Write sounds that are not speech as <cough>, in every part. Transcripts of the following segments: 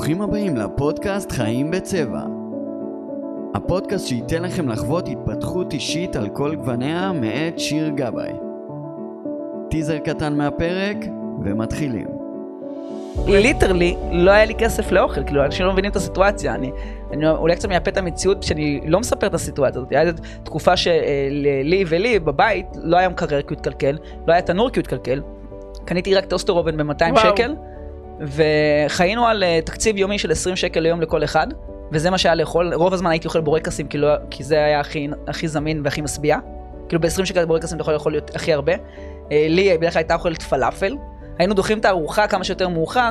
ברוכים הבאים לפודקאסט חיים בצבע. הפודקאסט שייתן לכם לחוות התפתחות אישית על כל גווניה מאת שיר גבאי. טיזר קטן מהפרק, ומתחילים. ליטרלי לא היה לי כסף לאוכל, כאילו אנשים לא מבינים את הסיטואציה, אני, אני אולי קצת מייפה את המציאות שאני לא מספר את הסיטואציה הזאת, הייתה תקופה שלי ולי בבית לא היה מקרר כי הוא התקלקל, לא היה תנור כי הוא התקלקל, קניתי רק טוסטר אובן ב-200 שקל, וחיינו על uh, תקציב יומי של 20 שקל ליום לכל אחד, וזה מה שהיה לאכול, רוב הזמן הייתי אוכל בורקסים, כאילו, כי זה היה הכי, הכי זמין והכי משביע, כאילו ב-20 שקל בורקסים אתה יכול לאכול הכי הרבה, uh, לי בדרך כלל הייתה אוכלת פלאפל, היינו דוחים את הארוחה כמה שיותר מאוחר,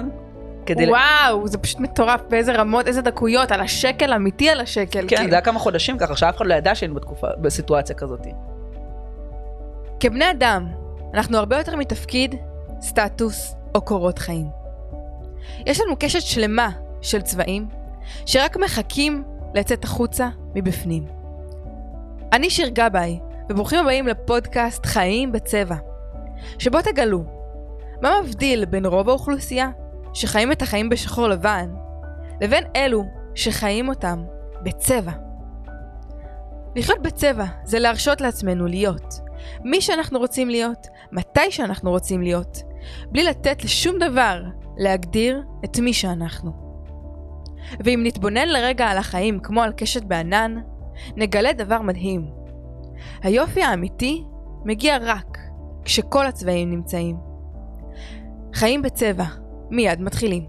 כדי... וואו, זה פשוט מטורף, באיזה רמות, איזה דקויות, על השקל, אמיתי על השקל. כן, כאילו. זה היה כמה חודשים ככה, שאף אחד לא ידע שהיינו בתקופה, בסיטואציה כזאת. כבני אדם, אנחנו הרבה יותר מתפקיד, סטטוס או קורות חיים. יש לנו קשת שלמה של צבעים, שרק מחכים לצאת החוצה מבפנים. אני שיר גבאי, וברוכים הבאים לפודקאסט חיים בצבע, שבו תגלו מה מבדיל בין רוב האוכלוסייה שחיים את החיים בשחור לבן, לבין אלו שחיים אותם בצבע. לחיות בצבע זה להרשות לעצמנו להיות מי שאנחנו רוצים להיות, מתי שאנחנו רוצים להיות, בלי לתת לשום דבר להגדיר את מי שאנחנו. ואם נתבונן לרגע על החיים כמו על קשת בענן, נגלה דבר מדהים. היופי האמיתי מגיע רק כשכל הצבעים נמצאים. חיים בצבע, מיד מתחילים.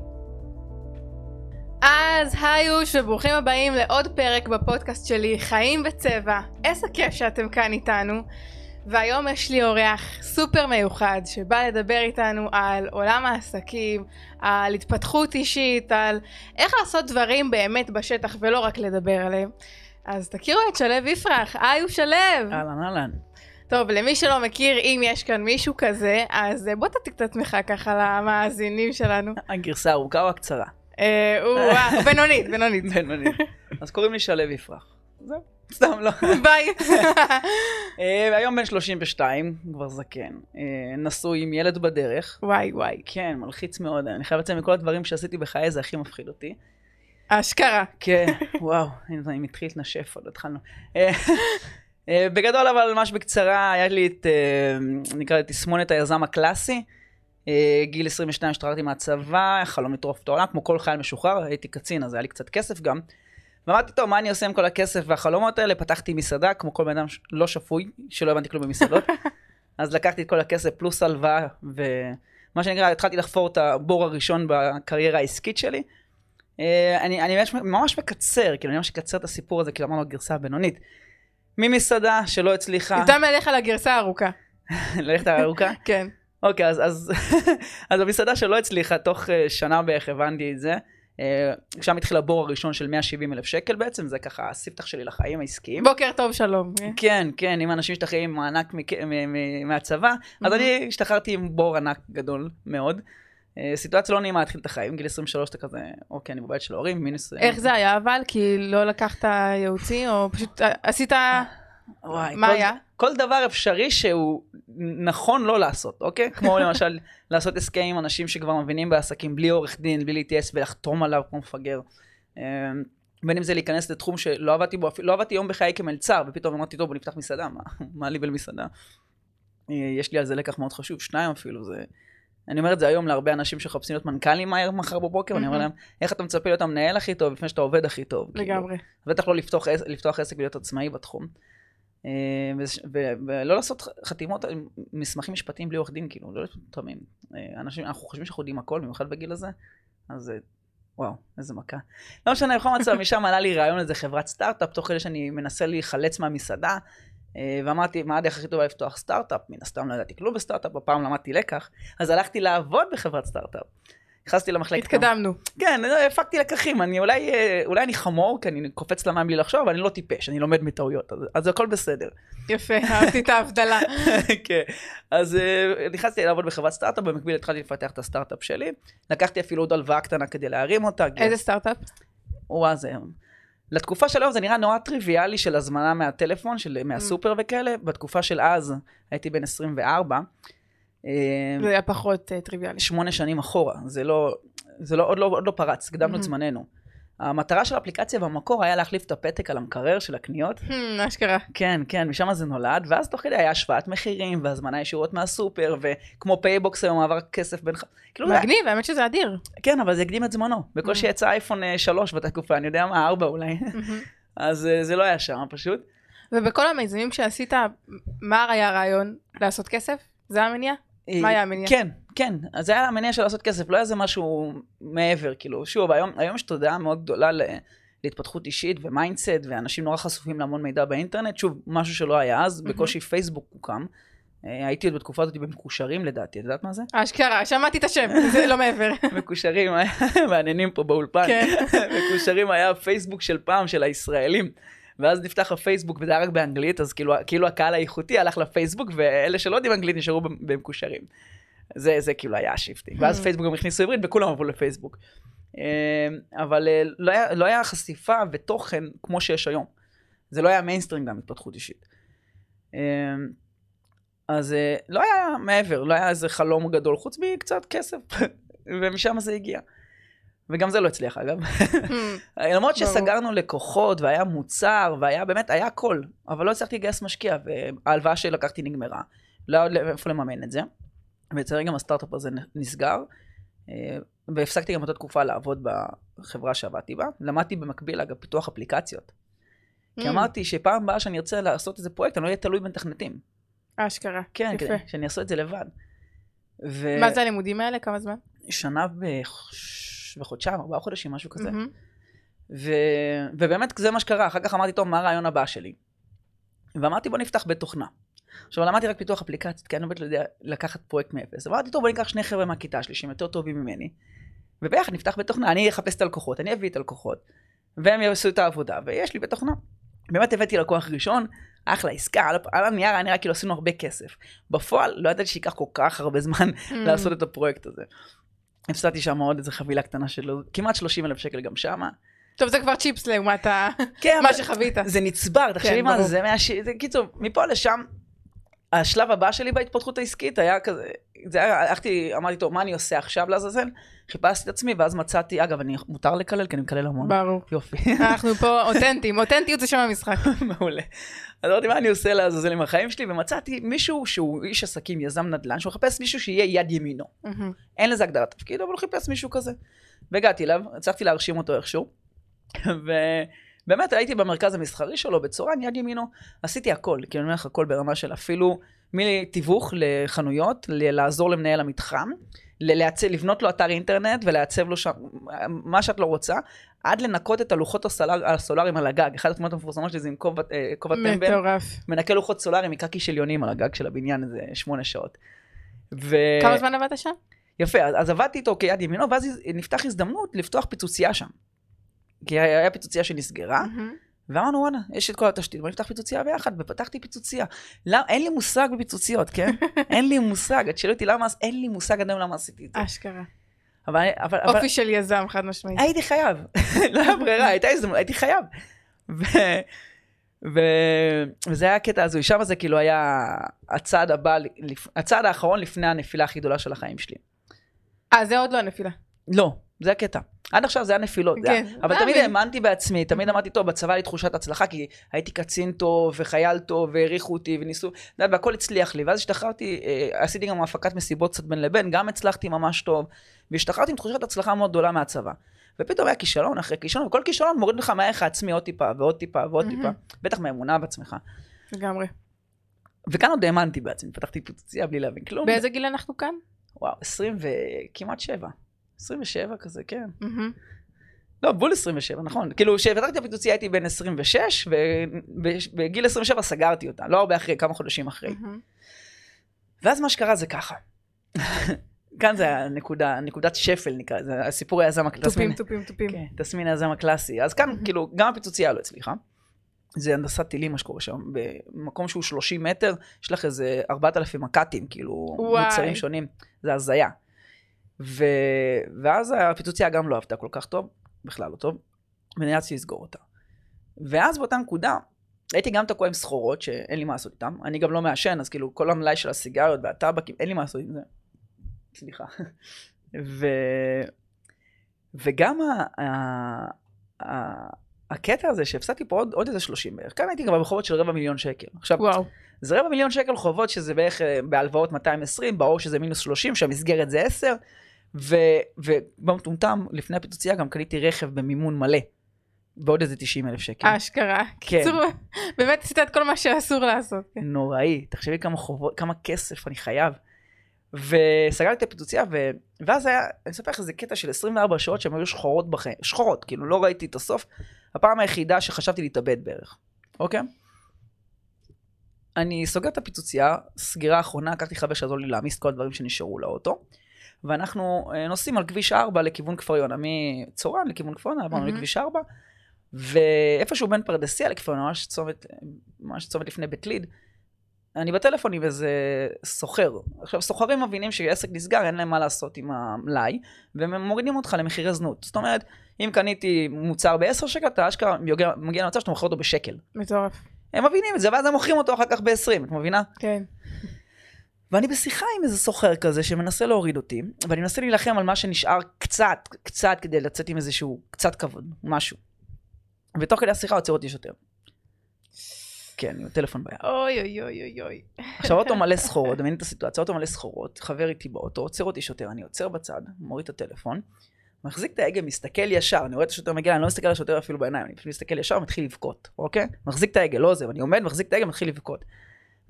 אז היוש וברוכים הבאים לעוד פרק בפודקאסט שלי, חיים בצבע. איזה כיף שאתם כאן איתנו. והיום יש לי אורח סופר מיוחד שבא לדבר איתנו על עולם העסקים, על התפתחות אישית, על איך לעשות דברים באמת בשטח ולא רק לדבר עליהם. אז תכירו את שלו יפרח, היי הוא שלו. אהלן אהלן. טוב, למי שלא מכיר, אם יש כאן מישהו כזה, אז בוא תציג את עצמך ככה למאזינים שלנו. הגרסה ארוכה או הקצרה? אה, בינונית, בינונית. <laughs> בינונית. אז קוראים לי שלו יפרח. זהו. סתם לא. ביי. <laughs> אה, היום בן 32, כבר זקן. אה, נשוי עם ילד בדרך. וואי וואי. כן, מלחיץ מאוד. אני חייב לציין מכל הדברים שעשיתי בחיי, זה הכי מפחיד אותי. אשכרה. כן, <laughs> וואו, אני מתחיל להתנשף, עוד התחלנו. אה, בגדול, אבל ממש בקצרה, היה לי את, נקרא לזה תסמונת היזם הקלאסי. גיל 22 השתחררתי מהצבא, חלום לטרוף את העולם, כמו כל חייל משוחרר, הייתי קצין, אז היה לי קצת כסף גם. ואמרתי, טוב, מה אני עושה עם כל הכסף והחלומות האלה? פתחתי מסעדה, כמו כל בן אדם לא שפוי, שלא הבנתי כלום במסעדות. <laughs> אז לקחתי את כל הכסף פלוס הלוואה, ומה שנקרא, התחלתי לחפור את הבור הראשון בקריירה העסקית שלי. אה, אני, אני ממש, ממש מקצר, כאילו, אני ממש אקצר את הסיפור הזה, כאילו אמרנו גרסה בינונית. ממסעדה שלא הצליחה, יותר מלך על הגרסה הארוכה. <laughs> ללכת ארוכה? <laughs> כן. אוקיי, אז, אז, אז המסעדה שלא הצליחה, תוך אה, שנה בערך הבנתי את זה. אה, שם התחיל הבור הראשון של 170 אלף שקל בעצם, זה ככה הספתח שלי לחיים העסקיים. בוקר טוב, שלום. כן, כן, אם אנשים משתחררים עם מענק מהצבא, אז אני השתחררתי עם בור ענק גדול מאוד. אה, סיטואציה לא נעימה להתחיל את החיים, גיל 23 אתה כזה, אוקיי, אני בבית של ההורים, מינוס... אה, איך זה היה אבל? כי לא לקחת ייעוצי, או פשוט עשית... וואי, מה כל, היה? כל דבר אפשרי שהוא נכון לא לעשות, אוקיי? <laughs> כמו למשל לעשות הסכם עם אנשים שכבר מבינים בעסקים בלי עורך דין, בלי להתייעץ ולחתום עליו כמו מפגר. אה, בין אם זה להיכנס לתחום שלא עבדתי בו, לא עבדתי יום בחיי כמלצר, ופתאום אמרתי, טוב, בוא נפתח מסעדה, מה, <laughs> מה לי ולמסעדה? אה, יש לי על זה לקח מאוד חשוב, שניים אפילו, זה... אני אומר את זה היום להרבה אנשים שמחפשים להיות מנכ"לים מהר מחר בבוקר, ואני אומר מהמם. להם, איך אתה מצפה להיות המנהל הכי טוב לפני שאתה עובד הכי טוב? כאילו, לגמרי. בטח לא לפתוח עסק ולהיות עצמאי בתחום. אה, ולא לעשות חתימות על מסמכים משפטיים בלי עורך דין, כאילו, לא להיות תמים. אה, אנשים, אנחנו חושבים שאנחנו יודעים הכל, במיוחד בגיל הזה, אז אה, וואו, איזה מכה. לא משנה, בכל מצב, <laughs> משם עלה לי רעיון לאיזה חברת סטארט-אפ, תוך כדי שאני מנסה להיחלץ מהמסעדה, ואמרתי, מה הדרך הכי טובה לפתוח סטארט-אפ? מן הסתם לא ידעתי כלום בסטארט-אפ, הפעם למדתי לקח, אז הלכתי לעבוד בחברת סטארט-אפ. נכנסתי למחלקת... התקדמנו. כן, לא, הפקתי לקחים, אני אולי, אה, אולי אני חמור, כי אני קופץ למים בלי לחשוב, אבל אני לא טיפש, אני לומד מטעויות, אז, אז הכל בסדר. יפה, אהבתי את ההבדלה. <laughs> כן, אז אה, נכנסתי לעבוד בחברת סטארט-אפ, במקביל התחלתי לפתח את הסטארט-אפ שלי, לקחתי אפילו עוד הלוואה קטנה כדי להרים אותה. איזה סטארט-אפ? וואו, זה... לתקופה של היום זה נראה נורא טריוויאלי של הזמנה מהטלפון, של, מהסופר וכאלה, בתקופה של אז, הייתי בן 24, אה, זה היה פחות אה, טריוויאלי. שמונה שנים אחורה, זה לא... זה לא, עוד, לא, עוד לא פרץ, הקדמנו את Mhm. זמננו. המטרה של האפליקציה במקור היה להחליף את הפתק על המקרר של הקניות. Hmm, אשכרה. כן, כן, משם זה נולד, ואז תוך כדי היה השוואת מחירים, והזמנה ישירות מהסופר, וכמו פייבוקס היום עבר כסף בין... כאילו, מגניב, האמת שזה אדיר. כן, אבל זה הקדים את זמנו. בקושי Mhm. יצא אייפון אה, 3 באותה תקופה, אני יודע מה, 4 אולי. אז אה, זה לא היה שם פשוט. ובכל המיזמים שעשית, מה היה הרעיון? לעשות כסף? זה המניע? מה היה המניע? כן, כן. אז זה היה המניע של לעשות כסף, לא היה איזה משהו מעבר, כאילו. שוב, היום, היום יש תודעה מאוד גדולה ל... להתפתחות אישית ו mindset, ואנשים נורא חשופים להמון מידע באינטרנט. שוב, משהו שלא היה אז, בקושי פייסבוק הוקם. אה, הייתי עוד בתקופה הזאת במקושרים לדעתי, את יודעת מה זה? אשכרה, שמעתי את השם, <laughs> זה לא מעבר. <laughs> מקושרים, <laughs> מעניינים פה באולפן. כן. מקושרים היה הפייסבוק של פעם, של הישראלים. ואז נפתח הפייסבוק וזה היה רק באנגלית, אז כאילו, כאילו הקהל האיכותי הלך לפייסבוק, ואלה שלא יודעים אנגלית נשארו במקושרים. זה, זה כאילו היה ה shifting. ואז Hmm. פייסבוק גם הכניסו עברית וכולם עברו לפייסבוק. אה, אבל אה, לא היה, לא היה חשיפה ותוכן כמו שיש היום. זה לא היה מיינסטרים גם התפתחות אישית. אה, אז אה, לא היה מעבר, לא היה איזה חלום גדול, חוץ מקצת כסף, <laughs> ומשם זה הגיע. וגם זה לא הצליח אגב. Hmm, <laughs> למרות. שסגרנו לקוחות והיה מוצר והיה באמת, היה הכל, אבל לא הצלחתי לגייס משקיע וההלוואה שלקחתי נגמרה. לא היה עוד איפה לממן את זה. ולצערי גם הסטארט-אפ הזה נסגר. אה, והפסקתי גם באותה תקופה לעבוד בחברה שעבדתי בה. למדתי במקביל אגב פיתוח אפליקציות. כי Hmm, אמרתי שפעם הבאה שאני ארצה לעשות איזה פרויקט אני לא אהיה תלוי במתכנתים. אשכרה. כן, יפה. כדי שאני אעשה את זה לבד. ו- מה זה הלימודים האלה? כמה זמן? שנה בחש... בחודשיים, ארבעה חודשים, משהו כזה. מהמם. ו... ובאמת זה מה שקרה, אחר כך אמרתי, טוב, מה הרעיון הבא שלי? ואמרתי, בוא נפתח בית תוכנה. עכשיו, למדתי רק פיתוח אפליקציות, כי אני לא לא יודע לקחת פרויקט מאפס. אמרתי, טוב, בוא ניקח שני חבר'ה מהכיתה שלי שהם יותר טובים ממני, וביחד נפתח בית תוכנה, אני אחפש את הלקוחות, אני אביא את הלקוחות, והם יעשו את העבודה, ויש לי בית תוכנה. באמת הבאתי לקוח ראשון, אחלה עסקה, על, על הנייר היה נראה כאילו עשינו הרבה כסף. בפועל, לא ידעתי שייקח כל כך הרבה זמן. לעשות את הפרויקט הזה. הפסדתי שם עוד איזה חבילה קטנה של כמעט 30 אלף שקל גם שמה. טוב, זה כבר צ'יפס לעומת כן, מה שחווית. זה נצבר, תחשבי מה. זה. זה קיצור, מפה לשם, השלב הבא שלי בהתפתחות העסקית היה כזה, זה היה, הלכתי, אמרתי, טוב, מה אני עושה עכשיו לעזאזל? חיפשתי את עצמי, ואז מצאתי, אגב, אני, מותר לקלל? כי אני מקלל המון. ברור. יופי, אנחנו פה אותנטיים, אותנטיות זה שם המשחק. <laughs> מעולה. אז אמרתי, מה אני עושה לעזאזל עם החיים שלי? ומצאתי מישהו שהוא איש עסקים, יזם נדל"ן, שהוא מחפש מישהו שיהיה יד ימינו. אין לזה הגדרת תפקיד, אבל הוא חיפש מישהו כזה. והגעתי אליו, הצלחתי להרשים אותו איכשהו. <laughs> ובאמת הייתי במרכז המסחרי שלו, בצורן, יד ימינו. עשיתי הכל, כי אני אומר לך הכל ברמה של אפילו מתיווך לחנויות, לעזור למנהל המתחם, לעצב, לבנות לו אתר אינטרנט ולעצב לו שם מה שאת לא רוצה, עד לנקות את הלוחות הסולר, הסולאריים על הגג. אחת התמונות המפורסמות שלי זה עם כובע אה, טמבל. מטורף. מנקה לוחות סולאריים מקקי של יונים על הגג של הבניין איזה שמונה שעות. ו... כמה זמן עבדת שם? יפה, אז, אז עבדתי איתו כיד ימינו, ואז נפתח הזדמנות לפתוח פיצוצייה שם. כי היה פיצוצייה שנסגרה. ואמרנו וואלה, יש את כל התשתית, בוא נפתח פיצוצייה ביחד, ופתחתי פיצוצייה. לא, אין לי מושג בפיצוציות, כן? <laughs> אין לי מושג, את שואלת אותי למה, אין לי מושג עד היום למה עשיתי את זה. אשכרה. אבל, אבל, אבל אופי של יזם, חד משמעית. הייתי חייב, <laughs> לא היה ברירה, הייתה הזדמנות, הייתי חייב. ו... ו... וזה היה הקטע הזוי, שם זה כאילו היה הצעד הבא, הצעד האחרון לפני הנפילה הכי גדולה של החיים שלי. אה, זה עוד לא הנפילה. לא, זה הקטע. עד עכשיו זה היה נפילות. זה היה- כן, אבל תמיד. האמנתי בעצמי, תמיד אמרתי, טוב, בצבא היה לי תחושת הצלחה, כי הייתי קצין טוב, וחייל טוב, והעריכו אותי, וניסו, והכל הצליח לי. ואז השתחררתי, אה, עשיתי גם הפקת מסיבות קצת בין לבין, גם הצלחתי ממש טוב, והשתחררתי עם תחושת הצלחה מאוד גדולה מהצבא. ופתאום היה כישלון אחרי כישלון, וכל כישלון מוריד לך מהערך העצמי עוד טיפה, ועוד טיפה, ועוד. טיפה. בטח מהאמונה בעצמך. לגמרי. וכאן עוד האמנתי בעצמי, פתחתי פיצוצייה בלי להבין כלום. באיזה גיל אנחנו כאן? וואו, 20 וכמעט 7. 27 כזה, כן. לא, בול 27, נכון. כאילו, כשפתחתי את הפיצוצייה הייתי בן 26, ובגיל 27 סגרתי אותה, לא הרבה אחרי, כמה חודשים אחרי. ואז מה שקרה זה ככה. <laughs> כאן זה הנקודה, נקודת שפל נקרא לזה, הסיפור היזם הקלאסי. תופים, תופים, תופים. כן, תסמין היזם הקלאסי. אז כאן, כאילו, גם הפיצוצייה לא הצליחה. זה הנדסת טילים מה שקורה שם. במקום שהוא 30 מטר, יש לך איזה 4,000 מק"טים, כאילו, וואי. מוצרים שונים. זה הזיה. ו... ואז הפיצוצייה גם לא עבדה כל כך טוב, בכלל לא טוב, ונאלצתי לסגור אותה. ואז באותה נקודה, הייתי גם תקוע עם סחורות שאין לי מה לעשות איתן. אני גם לא מעשן, אז כאילו כל המלאי של הסיגריות והטבקים, אין לי מה לעשות עם זה. סליחה. ו... וגם ה- ה- ה- הקטע הזה שהפסדתי פה עוד, עוד איזה 30 בערך, כאן הייתי כבר בחובות של רבע מיליון שקל. עכשיו, וואו. זה רבע מיליון שקל חובות שזה בערך אה, בהלוואות 220, ברור שזה מינוס 30, שהמסגרת זה 10, ו- ובמטומטם, לפני הפיצוצייה גם קניתי רכב במימון מלא, בעוד איזה 90 אלף שקל. אשכרה. כן. קיצור, באמת עשית את כל מה שאסור לעשות. נוראי, תחשבי כמה חובות, כמה כסף אני חייב. וסגרתי את הפיצוצייה, ו... ואז היה, אני אספר לך איזה קטע של 24 שעות שהן היו שחורות בחיים, שחורות, כאילו לא ראיתי את הסוף. הפעם היחידה שחשבתי להתאבד בערך, אוקיי? אני סוגר את הפיצוצייה, סגירה אחרונה, לקחתי חבר שיעזור לי להעמיס את כל הדברים שנשארו לאוטו, ואנחנו אה, נוסעים על כביש 4 לכיוון כפר יונה, מצורן לכיוון כפר יונה, עברנו. לכביש 4, ואיפשהו בין פרדסיה לכפר יונה, ממש צומת, ממש צומת לפני בית ליד, אני בטלפון עם איזה סוחר. עכשיו, סוחרים מבינים שעסק נסגר, אין להם מה לעשות עם המלאי, והם מורידים אותך למחירי זנות. זאת אומרת, אם קניתי מוצר ב-10 שקל, אתה אשכרה מגיע למצב שאתה מוכר אותו בשקל. מטורף. הם מבינים את זה, ואז הם מוכרים אותו אחר כך ב-20, את מבינה? כן. ואני בשיחה עם איזה סוחר כזה שמנסה להוריד אותי, ואני מנסה להילחם על מה שנשאר קצת, קצת כדי לצאת עם איזשהו, קצת כבוד, משהו. ותוך כדי השיחה עוצר אותי שוטר. כן, עם הטלפון ביד. אוי אוי אוי אוי אוי. עכשיו אוטו מלא סחורות, דמייני את הסיטואציה, אוטו מלא סחורות, חבר איתי באוטו, עוצר אותי שוטר, אני עוצר בצד, מוריד את הטלפון, מחזיק את ההגה, מסתכל ישר, אני רואה את השוטר מגיע, אני לא מסתכל על השוטר אפילו בעיניים, אני פשוט מסתכל ישר ומתחיל לבכות, אוקיי? מחזיק את ההגה, לא עוזב, אני עומד, מחזיק את ההגה, מתחיל לבכות.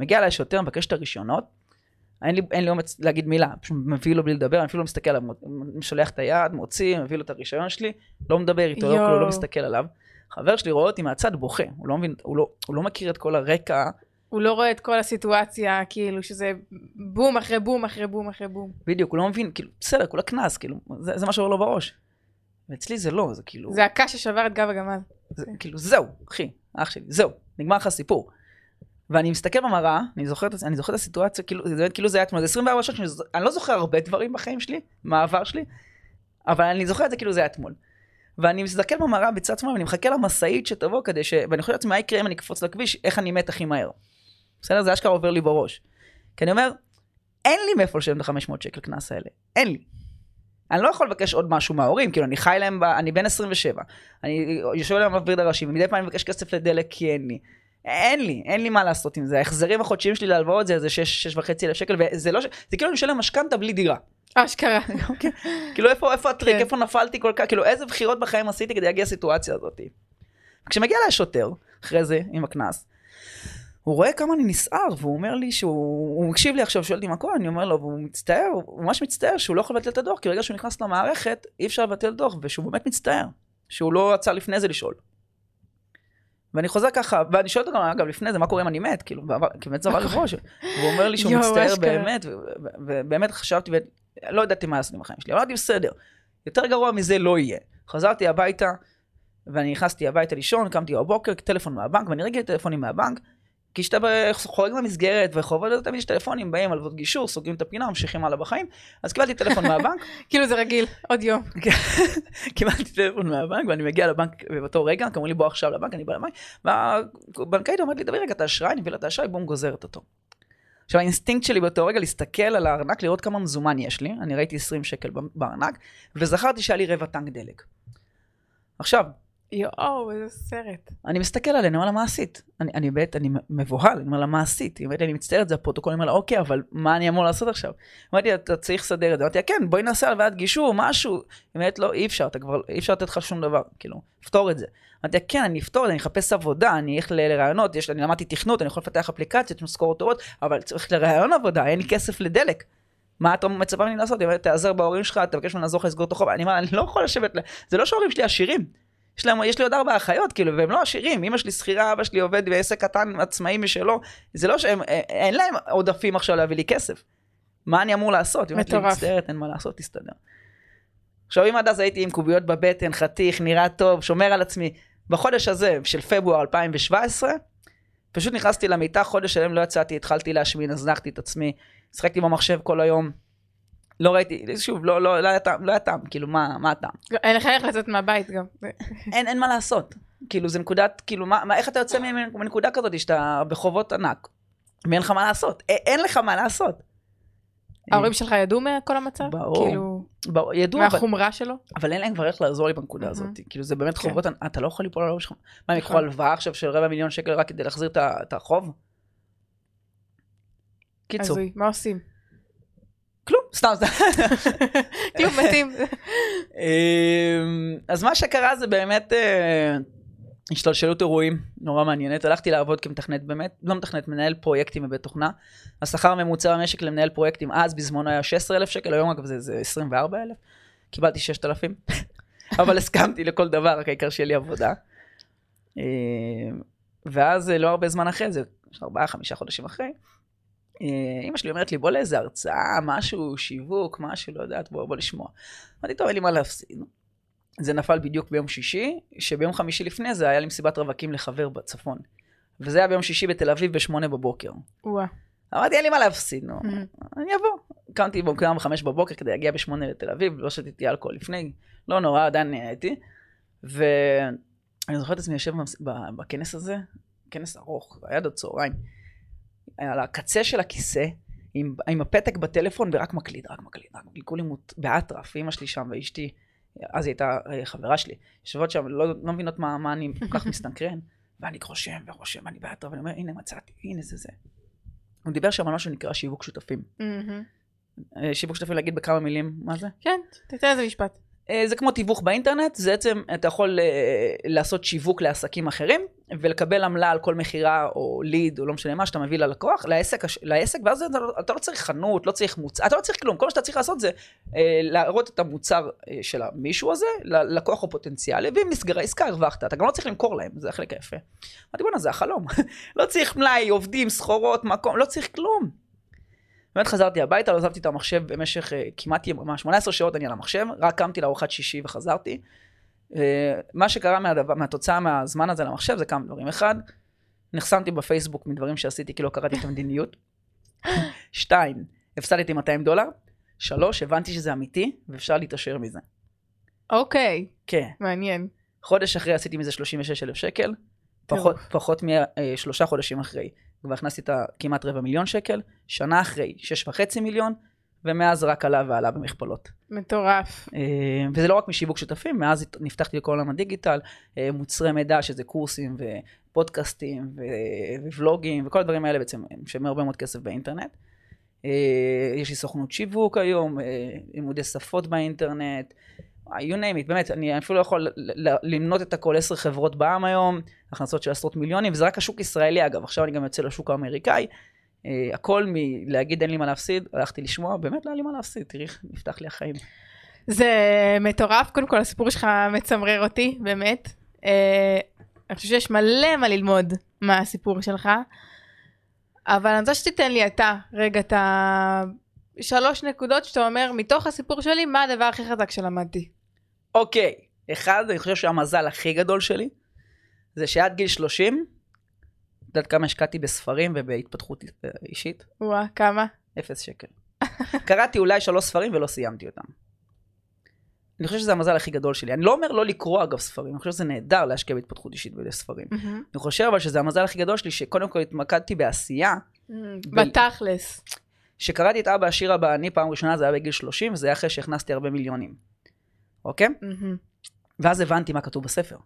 מגיע אליי שוטר, מבקש את הרישיונות, אין לי, אין לי אומץ להגיד מילה, פשוט מביא לו בלי לדבר, אני אפילו לא מסתכל עליו, שולח את היד, מוציא, מביא לו את הרישיון שלי, לא מדבר איתו, לא. כלום, לא מסתכל עליו. חבר שלי רואה אותי מהצד בוכה, הוא לא מבין, הוא לא, הוא לא מכיר את כל הרקע, הוא לא רואה את כל הסיטואציה, כאילו שזה בום אחרי בום אחרי בום אחרי בום. בדיוק, הוא לא מבין, כאילו, בסדר, כולה קנס, כאילו, זה, זה מה שעובר לו בראש. ואצלי זה לא, זה כאילו, זה הקש ששבר את גב הגמל. זה, כאילו, זהו, אחי, אח שלי, זהו, נגמר לך הסיפור. ואני מסתכל במראה, אני זוכר, אני זוכר את הסיטואציה, כאילו, זה כאילו זה היה אתמול, זה 24 שעות, אני לא זוכר הרבה דברים בחיים שלי, מהעבר שלי, אבל אני זוכר את זה כאילו זה היה אתמול. ואני מסתכל במראה בצד שמאל, ואני מחכה למשאית שתבוא כדי ש... ואני חושב לעצמי, מה יקרה אם אני אקפוץ לכביש, איך אני מת הכי מהר. בסדר? זה אשכרה עובר לי בראש. כי אני אומר, אין לי מאיפה לשלם את ה-500 שקל קנס האלה. אין לי. אני לא יכול לבקש עוד משהו מההורים, כאילו, אני חי להם, ב... אני בן 27. אני יושב עליהם בווריד הראשי, ומדי פעם אני מבקש כסף לדלק כי אין לי. אין לי, אין לי מה לעשות עם זה. ההחזרים החודשיים שלי להלוואות זה איזה 6, 6 וחצי אלף שקל, וזה לא, ש- זה כאילו אני משלם משכנתה בלי דירה. אשכרה. <laughs> כאילו איפה, איפה הטריק, כן. איפה נפלתי כל כך, כאילו איזה בחירות בחיים עשיתי כדי להגיע לסיטואציה הזאת. כשמגיע אליי שוטר, אחרי זה, עם הקנס, הוא רואה כמה אני נסער, והוא אומר לי שהוא, הוא מקשיב לי עכשיו, שואל אותי מה קורה, אני אומר לו, והוא מצטער, הוא ממש מצטער שהוא לא יכול לבטל את הדוח, כי ברגע שהוא נכנס למערכת, אי אפשר לבטל דוח, ושהוא באמת מצטער, שהוא לא רצה לפני זה לשאול. ואני חוזר ככה, ואני שואל אותו אגב, לפני זה, מה קורה אם אני מת? כאילו, כי באמת זה עבר לי בראש. והוא אומר לי שהוא מצטער. באמת, ובאמת חשבתי, ולא ידעתי מה לעשות עם החיים שלי. אמרתי, בסדר, יותר גרוע מזה לא יהיה. חזרתי הביתה, ואני נכנסתי הביתה לישון, קמתי בבוקר, טלפון מהבנק, ואני רגיל טלפונים מהבנק, כי כשאתה חורג במסגרת וחובות, אז תמיד יש טלפונים, באים הלוות גישור, סוגרים את הפינה, ממשיכים הלאה בחיים. אז קיבלתי טלפון מהבנק, <laughs> כאילו זה רגיל, עוד יום. <laughs> קיבלתי טלפון מהבנק, ואני מגיע לבנק באותו רגע, אמרו לי בוא עכשיו לבנק, אני בא לבנק, והבנקאית אומרת לי, תביא רגע את האשראי, אני מביא לה את האשראי, בום, גוזרת אותו. עכשיו האינסטינקט שלי באותו רגע להסתכל על הארנק, לראות כמה מזומן יש לי, אני ראיתי 20 שקל בארנק, וזכרתי שהיה לי רבע טנק דלק. עכשיו, יואו, איזה סרט. אני מסתכל עליה, אני אומר לה, מה עשית? אני, אני באמת, אני מבוהל, אני אומר לה, מה עשית? היא אומרת לי, אני מצטערת, זה הפרוטוקול, אני אומר לה, אוקיי, אבל מה אני אמור לעשות עכשיו? אמרתי לה, אתה צריך לסדר את זה. אמרתי לה, כן, בואי נעשה הלוואת גישור, משהו. היא אומרת, לא, אי אפשר, אתה כבר, אי אפשר לתת לך שום דבר, כאילו, פתור את זה. אמרתי לה, כן, אני אפתור את זה, אני אחפש עבודה, אני אלך לרעיונות, יש, אני למדתי תכנות, אני יכול לפתח אפליקציות, משכורות טובות, אבל צריך לרעיון עבודה, אין לי כסף לדלק. מה אתה מצפה ממני לעשות? היא אומרת, תעזר בהורים שלך, תבקש ממנו לעזור לך לסגור את החוב. אני אומר, אני לא יכול לשבת, זה לא שההורים שלי עשירים. יש, להם, יש לי עוד ארבע אחיות, כאילו, והם לא עשירים. אמא שלי שכירה, אבא שלי עובד בעסק קטן, עצמאי משלו. זה לא שהם, אה, אין להם עודפים עכשיו להביא לי כסף. מה אני אמור לעשות? היא אומרת לי, מטורף. מצטערת, אין מה לעשות, תסתדר. עכשיו, אם עד אז הייתי עם קוביות בבטן, חתיך, נראה טוב, שומר על עצמי, בחודש הזה, של פברואר 2017, פשוט נכנסתי למיטה, חודש שלם לא יצאתי, התחלתי להשמין, הזנחתי את עצמי, שיחקתי במחשב כל היום. לא ראיתי, שוב, לא, לא, לא היה טעם, לא היה טעם, כאילו, מה, מה הטעם? אין לך איך לצאת מהבית גם. אין, אין מה לעשות. כאילו, זה נקודת, כאילו, מה, מה, איך אתה יוצא מנקודה כזאת שאתה בחובות ענק, ואין לך מה לעשות? א- אין לך מה לעשות. ההורים שלך ידעו מכל המצב? ברור. כאילו, ברור, ידעו, אבל, מהחומרה שלו? אבל אין להם כבר איך לעזור לי בנקודה מהמם. הזאת. כאילו זה באמת כן. חובות, אתה לא יכול ליפול על ההורים שלך. מה, הם יקחו נכון. הלוואה עכשיו של רבע מיליון שקל רק כדי להחזיר את החוב? קיצור, הזוי, מה עושים? כלום, סתם, סתם. כלום מתאים. אמ, אז מה שקרה זה באמת אה, השתלשלות אירועים נורא מעניינת. הלכתי לעבוד כמתכנת באמת, לא מתכנת, מנהל פרויקטים בבית תוכנה. השכר הממוצע במשק למנהל פרויקטים אז בזמנו היה 16,000 שקל, היום אגב זה, זה 24,000. קיבלתי 6,000, <laughs> אבל הסכמתי לכל דבר, רק העיקר שיהיה לי עבודה. אה, ואז אה, לא הרבה זמן אחרי זה, ארבעה, חמישה חודשים אחרי, אימא שלי אומרת לי, בוא לאיזה הרצאה, משהו, שיווק, משהו, לא יודעת, בוא, בוא לשמוע. אמרתי, טוב, אין לי מה להפסיד. זה נפל בדיוק ביום שישי, שביום חמישי לפני זה היה לי מסיבת רווקים לחבר בצפון. וזה היה ביום שישי בתל אביב בשמונה בבוקר. וואה. אמרתי, אין לי מה להפסיד, נו. אני אבוא. קמתי במוקדם בחמש בבוקר כדי להגיע בשמונה לתל אביב, לא שתיתי אלכוהול לפני, לא נורא, עדיין נהניתי. ואני זוכר את עצמי יושב בכנס הזה, כנס ארוך, היה עד הצהריים, על הקצה של הכיסא, עם, עם הפתק בטלפון ורק מקליד, רק מקליד, רק מקליד, כולי מות, באטרף, אימא שלי שם ואשתי, אז היא הייתה אה, חברה שלי, יושבות שם, לא, לא מבינות מה, מה אני כל כך מסתנכרן, <laughs> ואני רושם ורושם, אני באטרף, ואני אומר, הנה מצאתי, הנה זה זה. הוא דיבר שם על משהו שנקרא שיווק שותפים. אה, שיווק שותפים להגיד בכמה מילים מה זה? כן, תתן איזה משפט. אה, זה כמו תיווך באינטרנט, זה בעצם אתה יכול אה, לעשות שיווק לעסקים אחרים ולקבל עמלה על כל מכירה או ליד או לא משנה מה שאתה מביא ללקוח, לעסק, לעסק ואז אתה, לא- אתה לא צריך חנות, לא צריך מוצר, אתה לא צריך כלום, כל מה שאתה צריך לעשות זה אה, להראות את המוצר של המישהו הזה ללקוח הפוטנציאלי, ואם נסגרה עסקה הרווחת, אתה גם לא צריך למכור להם, זה החלק היפה. אמרתי בואנה זה החלום, <laughs> לא צריך מלאי, עובדים, סחורות, מקום, לא צריך כלום. באמת חזרתי הביתה, לא עזבתי את המחשב במשך אה, כמעט יממה, 18 שעות אני על המחשב, רק קמתי לארוחת שישי וחזרתי. אה, מה שקרה מהדבר, מהתוצאה מהזמן הזה למחשב זה כמה דברים. אחד, נחסמתי בפייסבוק מדברים שעשיתי כי לא קראתי את המדיניות. שתיים, הפסדתי 200 דולר. שלוש, הבנתי שזה אמיתי ואפשר להתעשר מזה. אוקיי, כן. מעניין. חודש אחרי עשיתי מזה 36 אלף שקל, פחות, פחות משלושה חודשים אחרי. כבר הכנסתי את ה- כמעט רבע מיליון שקל, שנה אחרי, שש וחצי מיליון, ומאז רק עלה ועלה במכפלות. מטורף. אה, וזה לא רק משיווק שותפים, מאז נפתחתי לכל עולם הדיגיטל, אה, מוצרי מידע, שזה קורסים ופודקאסטים וולוגים, וכל הדברים האלה בעצם, הם משלמים הרבה מאוד כסף באינטרנט. אה, יש לי סוכנות שיווק היום, לימודי שפות באינטרנט, you name it, באמת, אני אפילו לא יכול למנות את הכל עשר חברות בעם היום, הכנסות של עשרות מיליונים, וזה רק השוק הישראלי אגב, עכשיו אני גם יוצא לשוק האמריקאי. אה, הכל מלהגיד אין לי מה להפסיד, הלכתי לשמוע, באמת לא היה לי מה להפסיד, תראי איך נפתח לי החיים. זה מטורף, קודם כל הסיפור שלך מצמרר אותי, באמת. אה, אני חושבת שיש מלא מה ללמוד מהסיפור שלך, אבל אני רוצה שתיתן לי אתה רגע את השלוש נקודות שאתה אומר, מתוך הסיפור שלי, מה הדבר הכי חזק שלמדתי. אוקיי, אחד, אני חושב שהמזל הכי גדול שלי, זה שעד גיל 30, את יודעת כמה השקעתי בספרים ובהתפתחות אישית? וואה, כמה? אפס שקל. קראתי אולי שלוש ספרים ולא סיימתי אותם. אני חושב שזה המזל הכי גדול שלי. אני לא אומר לא לקרוא אגב ספרים, אני חושב שזה נהדר להשקיע בהתפתחות אישית ובספרים. מהמם. אני חושב אבל שזה המזל הכי גדול שלי, שקודם כל התמקדתי בעשייה. בתכלס. כשקראתי את אבא עשיר אבא אני פעם ראשונה זה היה בגיל 30, וזה היה אחרי שהכנסתי הרבה מיליונים. אוקיי? מהמם. ואז הבנתי מה כתוב בספר.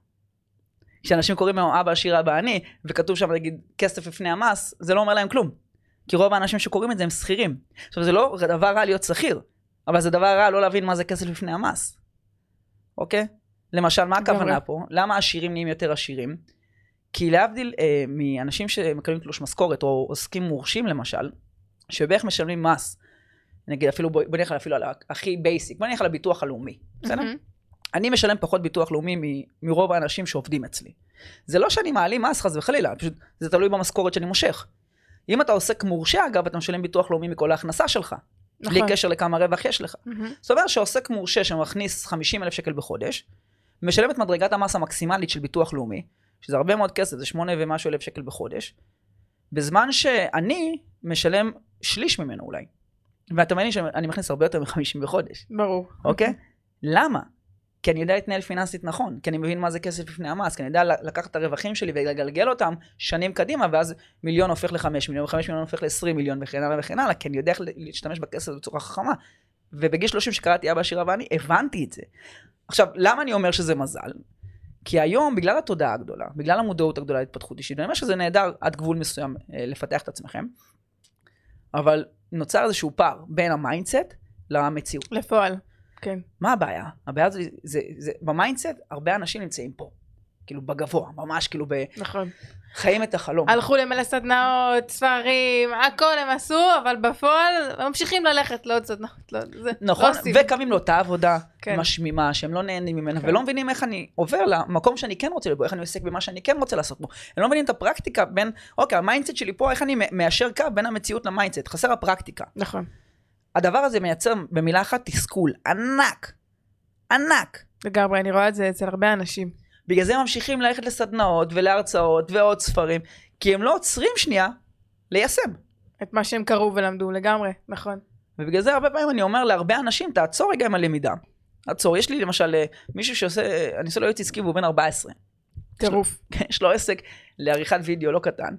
כשאנשים קוראים היום אבא עשיר אבא אני, וכתוב שם נגיד כסף לפני המס, זה לא אומר להם כלום. כי רוב האנשים שקוראים את זה הם שכירים. עכשיו זה לא דבר רע להיות שכיר, אבל זה דבר רע לא להבין מה זה כסף לפני המס. אוקיי? למשל, מה הכוונה. פה? למה העשירים נהיים יותר עשירים? כי להבדיל אה, מאנשים שמקבלים תלוש משכורת, או עוסקים מורשים למשל, שבערך משלמים מס, נגיד אפילו, בוא נלך אפילו על הכי basic, בוא נלך על הביטוח הלאומי, בסדר? מהמם. אני משלם פחות ביטוח לאומי מ- מרוב האנשים שעובדים אצלי. זה לא שאני מעלים מס חס וחלילה, פשוט זה תלוי במשכורת שאני מושך. אם אתה עוסק מורשה אגב, אתה משלם ביטוח לאומי מכל ההכנסה שלך. בלי נכון. קשר לכמה רווח יש לך. מהמם. זאת אומרת שעוסק מורשה שמכניס 50 אלף שקל בחודש, משלם את מדרגת המס המקסימלית של ביטוח לאומי, שזה הרבה מאוד כסף, זה 8 ומשהו אלף שקל בחודש, בזמן שאני משלם שליש ממנו אולי. ואתה מבין שאני מכניס הרבה יותר מ-50 בחודש. ברור. אוקיי? למה? כי אני יודע להתנהל פיננסית נכון, כי אני מבין מה זה כסף לפני המס, כי אני יודע לקחת את הרווחים שלי ולגלגל אותם שנים קדימה, ואז מיליון הופך לחמש מיליון, וחמש מיליון הופך לעשרים מיליון וכן הלאה וכן הלאה, כי אני יודע איך להשתמש בכסף בצורה חכמה. ובגיל 30 שקראתי אבא עשירה ואני, הבנתי את זה. עכשיו, למה אני אומר שזה מזל? כי היום, בגלל התודעה הגדולה, בגלל המודעות הגדולה להתפתחות אישית, אני אומר שזה נהדר עד גבול מסוים אה, לפתח את עצמכם, אבל נוצר איזשהו פער בין ה mindset למציאות. לפועל, כן. מה הבעיה? הבעיה זה, זה, זה, ב mindset הרבה אנשים נמצאים פה. כאילו בגבוה, ממש כאילו ב... נכון. חיים את החלום. הלכו למלא סדנאות, ספרים, הכל הם עשו, אבל בפועל ממשיכים ללכת לעוד סדנאות. לא, זה, נכון, לא וקמים לאותה עבודה כן. משמימה, שהם לא נהנים ממנה, כן. ולא מבינים איך אני עובר למקום שאני כן רוצה לבוא, איך אני עוסק במה שאני כן רוצה לעשות בו. הם לא מבינים את הפרקטיקה בין, אוקיי, ה mindset שלי פה, איך אני מיישר קו בין המציאות ל mindset, חסר הפרקטיקה. נכון. הדבר הזה מייצר במילה אחת תסכול ענק, ענק. לגמרי, אני רואה את זה אצל הרבה אנשים. בגלל זה הם ממשיכים ללכת לסדנאות ולהרצאות ועוד ספרים, כי הם לא עוצרים שנייה ליישם. את מה שהם קראו ולמדו, לגמרי, נכון. ובגלל זה הרבה פעמים אני אומר להרבה אנשים, תעצור רגע עם הלמידה. עצור, יש לי למשל אה, מישהו שעושה, אני עושה לו יועץ עסקי והוא בן 14. טירוף. <laughs> יש לו עסק לעריכת וידאו לא קטן.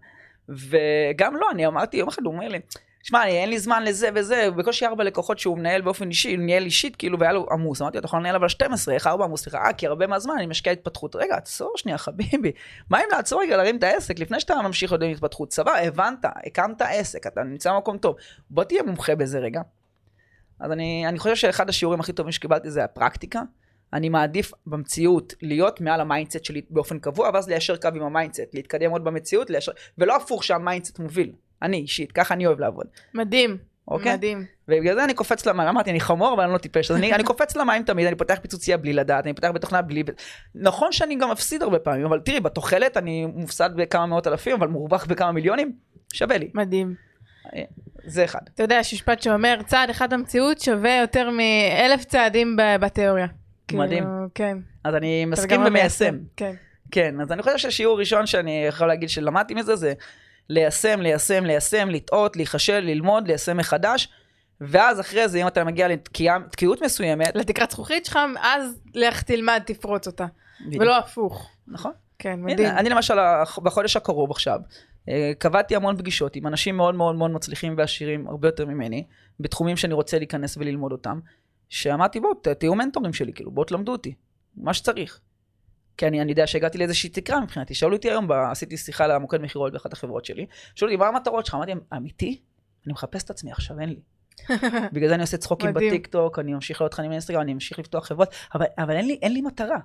וגם לא, אני אמרתי יום אחד, הוא אומר לי, שמע, אין לי זמן לזה וזה, בקושי ארבע לקוחות שהוא מנהל באופן אישי, הוא ניהל אישית, כאילו, והיה לו עמוס. אמרתי לו, אתה יכול לנהל אבל 12, איך ארבע עמוס? סליחה, אה, כי הרבה מהזמן אני משקיע התפתחות. רגע, עצור שנייה, חביבי. מה אם לעצור רגע, להרים את העסק, לפני שאתה ממשיך עוד עם התפתחות? סבבה, הבנת, הקמת עסק, אתה נמצא במקום טוב. בוא תהיה מומחה בזה רגע. אז אני, אני חושב שאחד השיעורים הכי טובים שקיבלתי זה הפרקטיקה. אני מעדיף במציאות להיות מעל ה mindset שלי באופן קבוע, ואז ליישר קו עם ה mindset, להתקדם עוד במציאות, ליישר... ולא הפוך שה mindset מוביל. אני אישית, ככה אני אוהב לעבוד. מדהים. אוקיי? מדהים. ובגלל זה אני קופץ למים, אמרתי, אני חמור, אבל אני לא טיפש, אז אני, אני קופץ למים תמיד, אני פותח פיצוצייה בלי לדעת, אני פותח בתוכנה בלי... נכון שאני גם מפסיד הרבה פעמים, אבל תראי, בתוחלת אני מופסד בכמה מאות אלפים, אבל מורווח בכמה מיליונים, שווה לי. מדהים. זה אחד. אתה יודע, יש משפט שאומר, צעד אחד במציאות שווה יותר מאלף צעדים בתיאוריה. מדהים. כאילו, כן. אז אני מסכים לגמרי ומיישם. כן. כן, אז אני חושב שהשיעור ראשון שאני יכול להגיד שלמדתי מזה זה ליישם, ליישם, ליישם, לטעות, להיכשל, ללמוד, ליישם מחדש, ואז אחרי זה, אם אתה מגיע לתקיעות מסוימת, לתקרת זכוכית שלך, אז לך תלמד, תפרוץ אותה. ולא הפוך. נכון. כן, מדהים. הנה, אני למשל, בחודש הקרוב עכשיו, אה, קבעתי המון פגישות עם אנשים מאוד מאוד מאוד מצליחים ועשירים, הרבה יותר ממני, בתחומים שאני רוצה להיכנס וללמוד אותם, שאמרתי, בואו, תהיו מנטורים שלי, כאילו, בואו תלמדו אותי, מה שצריך. כי אני, אני יודע שהגעתי לאיזושהי תקרה מבחינתי. שאלו אותי היום, ב- עשיתי שיחה למוקד מכירות באחת החברות שלי, שאלו אותי, מה המטרות שלך? אמרתי, אמיתי? אני מחפש את עצמי עכשיו, אין לי. <laughs> בגלל זה אני עושה צחוקים. בטיק טוק, אני ממשיך להיות תכנים באינסטגרם, אני ממשיך לפתוח חברות, אבל, אבל אין, לי, אין לי מטרה.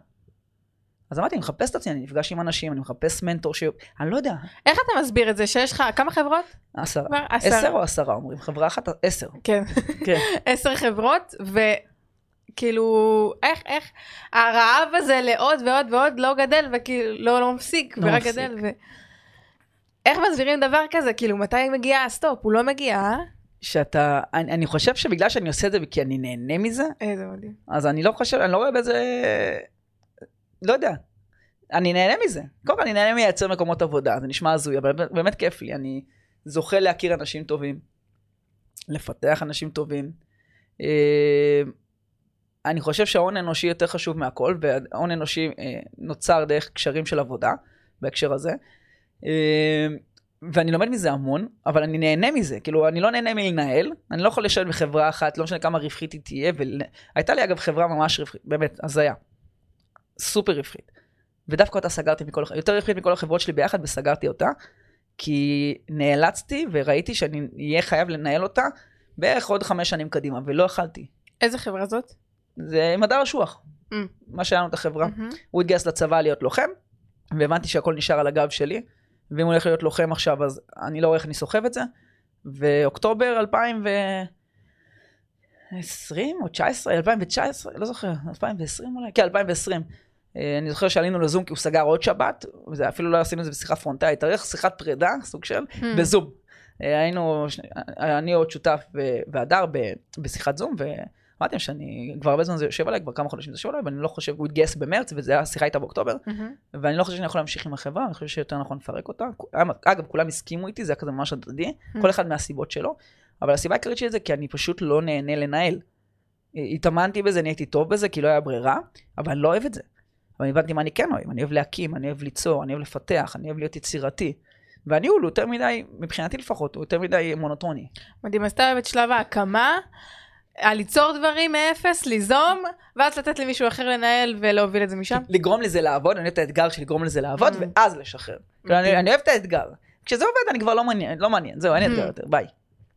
אז אמרתי, אני מחפש את עצמי, אני נפגש עם אנשים, אני מחפש מנטור ש... אני לא יודע, איך אתה מסביר את זה שיש לך, כמה חברות? עשרה. עשר או עשרה אומרים? חברה אחת, עשר. כן. כן. <laughs> עשר חברות, וכאילו, איך, איך, הרעב הזה לעוד ועוד ועוד לא גדל, וכאילו, לא, לא מפסיק, לא ורק מפסיק. גדל, ו... איך מסבירים דבר כזה? כאילו, מתי מגיע הסטופ? הוא לא מגיע, אה? שאתה, אני, אני חושב שבגלל שאני עושה את זה כי אני נהנה מזה, איזה מדהים. אז אני לא חושב, אני לא רואה בזה, לא יודע. אני נהנה מזה. קודם כל אני נהנה מייצר מקומות עבודה, זה נשמע הזוי, אבל באמת כיף לי. אני זוכה להכיר אנשים טובים, לפתח אנשים טובים. אני חושב שההון האנושי יותר חשוב מהכל, וההון האנושי אה, נוצר דרך קשרים של עבודה, בהקשר הזה. אה, ואני לומד מזה המון, אבל אני נהנה מזה. כאילו, אני לא נהנה מלנהל, אני לא יכול לשבת בחברה אחת, לא משנה כמה רווחית היא תהיה. והייתה לי אגב חברה ממש רווחית, באמת, הזיה. סופר רווחית. ודווקא אותה סגרתי מכל, יותר רווחית מכל החברות שלי ביחד, וסגרתי אותה, כי נאלצתי וראיתי שאני אהיה חייב לנהל אותה בערך עוד חמש שנים קדימה, ולא יכלתי. איזה חברה זאת? זה מדע אשוח, Mm. מה שהיה לנו את החברה. מהמם. הוא התגייס לצבא להיות לוחם, והבנתי שהכל נשאר על הגב שלי, ואם הוא הולך להיות לוחם עכשיו, אז אני לא רואה איך אני סוחב את זה. ואוקטובר 2020 או 19, 2019, לא זוכר, 2020 אולי? כן, 2020. אה, אני זוכר שעלינו לזום כי הוא סגר עוד שבת, וזה אפילו לא עשינו את זה בשיחה פרונטלית, התארך שיחת פרידה, סוג של, Hmm. בזום. אה, היינו, שני- אני עוד שותף והדר בשיחת זום, ואמרתי להם שאני כבר הרבה זמן זה יושב עליי, כבר כמה חודשים זה יושב עליי, ואני לא חושב, הוא התגייס במרץ, והשיחה הייתה באוקטובר, מהמם. ואני לא חושב שאני יכול להמשיך עם החברה, אני חושב שיותר נכון לפרק אותה. אגב, כולם הסכימו איתי, זה היה כזה ממש הדדי. כל אחד מהסיבות שלו, אבל הסיבה העיקרית שלי זה כי אני פשוט לא נהנה לנהל. התאמנתי בזה, נהייתי טוב בזה, כי לא היה ברירה, אבל אני לא אוהב את זה. אבל הבנתי מה אני כן אוהב, אני אוהב להקים, אני אוהב ליצור, אני אוהב לפתח, אני אוהב להיות יצירתי. והניהול הוא יותר מדי, מבחינתי לפחות, הוא יותר מדי מונוטוני. מדהים, אז אתה אוהב את שלב ההקמה, ליצור דברים מאפס, ליזום, ואז לתת למישהו אחר לנהל ולהוביל את זה משם. לגרום לזה לעבוד, אני אוהב את האתגר של לגרום לזה לעבוד, Mm. ואז לשחרר. כאילו, אני אני אוהב את האתגר. כשזה עובד אני כבר לא מעניין, לא מעניין, זהו, אין Mm. אתגר יותר, ביי.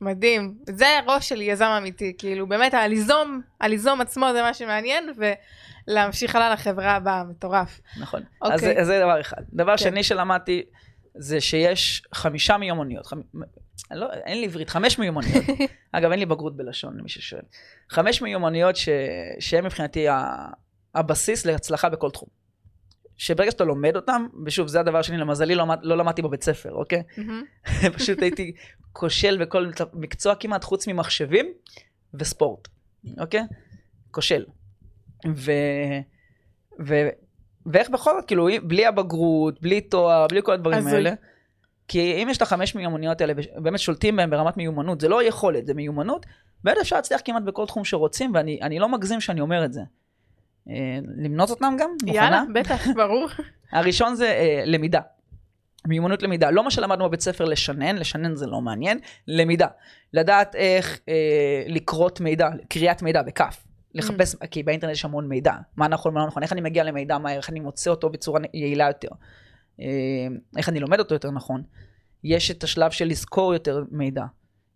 מדהים. זה הראש של יזם אמיתי, כאילו באמת הליזום, הליזום עצמו זה מה שמעניין, ולהמשיך הלאה לחברה הבאה, מטורף. נכון. אוקיי. אז זה- אז זה דבר אחד. דבר כן. שני שלמדתי, זה שיש חמישה מיומנויות. חמ- לא, אין לי עברית, חמש מיומנויות. <laughs> אגב, אין לי בגרות בלשון, למי ששואל. חמש מיומנויות ש... שהן מבחינתי ה... הבסיס להצלחה בכל תחום. שברגע שאתה לומד אותם, ושוב, זה הדבר שאני למזלי לא, לא למדתי בבית ספר, אוקיי? מהמם. <laughs> פשוט הייתי כושל בכל מקצוע כמעט, חוץ ממחשבים וספורט, אוקיי? כושל. ו... ו... ואיך בכל זאת, כאילו, בלי הבגרות, בלי תואר, בלי כל הדברים. האלה. כי אם יש את החמש מיומנויות האלה, ובאמת שולטים בהם ברמת מיומנות, זה לא יכולת, זה מיומנות, באמת אפשר להצליח כמעט בכל תחום שרוצים, ואני אני לא מגזים שאני אומר את זה. אה, למנות אותם גם? מוכנה? יאללה, בטח, ברור. <laughs> הראשון זה אה, למידה. מיומנות למידה. לא מה שלמדנו בבית ספר לשנן, לשנן זה לא מעניין. למידה. לדעת איך אה, לקרות מידע, קריאת מידע בכף. לחפש, כי באינטרנט יש המון מידע. מה נכון, מה לא נכון, איך אני מגיע למידע מהר, איך אני מוצא אותו בצורה יעילה יותר. אה, איך אני לומד אותו יותר נכון. יש את השלב של לזכור יותר מידע.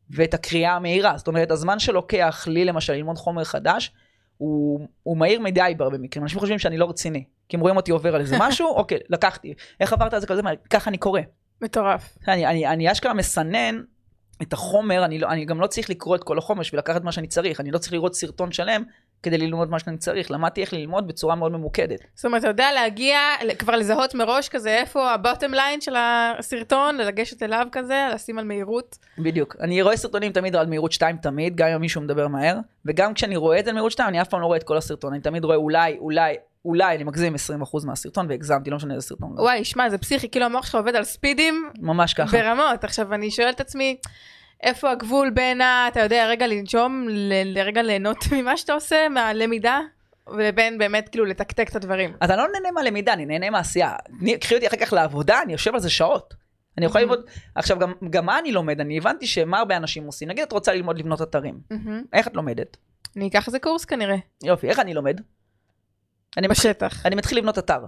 ואת הקריאה המהירה. זאת אומרת, הזמן שלוקח לי למשל ללמוד חומר חדש, הוא, הוא מהיר מדי בהרבה מקרים. אנשים חושבים שאני לא רציני. כי הם רואים אותי עובר על איזה <laughs> משהו, אוקיי, לקחתי. איך עברת על זה כזה? ככה אני קורא. מטורף. אני, אני, אני אשכרה מסנן את החומר, אני, לא, אני גם לא צריך לקרוא את כל החומר בשביל לקחת מה שאני צריך. אני לא צריך לראות סרטון שלם כדי ללמוד מה שאני צריך. למדתי איך ללמוד בצורה מאוד ממוקדת. זאת אומרת, אתה יודע להגיע, כבר לזהות מראש כזה איפה הבוטם ליין של הסרטון, לגשת אליו כזה, לשים על מהירות. בדיוק. אני רואה סרטונים תמיד על מהירות 2 תמיד, גם אם מישהו מדבר מהר, וגם כשאני רואה את זה על מהירות 2, אני אף פעם לא רואה את כל הסרטון. אני תמיד רואה אולי, אולי, אולי, אני מגזים 20% מהסרטון, והגזמתי, לא משנה איזה סרטון. וואי, שמע, זה פסיכי, כאילו המוח שלך עובד על ספידים ממש ככה. ברמות. עכשיו, אני שואלת את עצמי, איפה הגבול בין ה... אתה יודע, רגע לנשום, ל- לרגע ליהנות <laughs> ממה שאתה עושה, מהלמידה, ולבין באמת כאילו לתקתק את הדברים. אז אני לא נהנה מהלמידה, אני נהנה מהעשייה. קחי אותי אחר כך לעבודה, אני יושב על זה שעות. אני יכול. ללמוד, עכשיו גם, גם מה אני לומד, אני הבנתי שמה הרבה אנשים עושים, נגיד את רוצה ללמוד לבנות אתרים. איך את לומדת? אני אקח איזה קורס כנראה, יופי, איך אני לומד? אני בשטח. אני מתחיל לבנות אתר,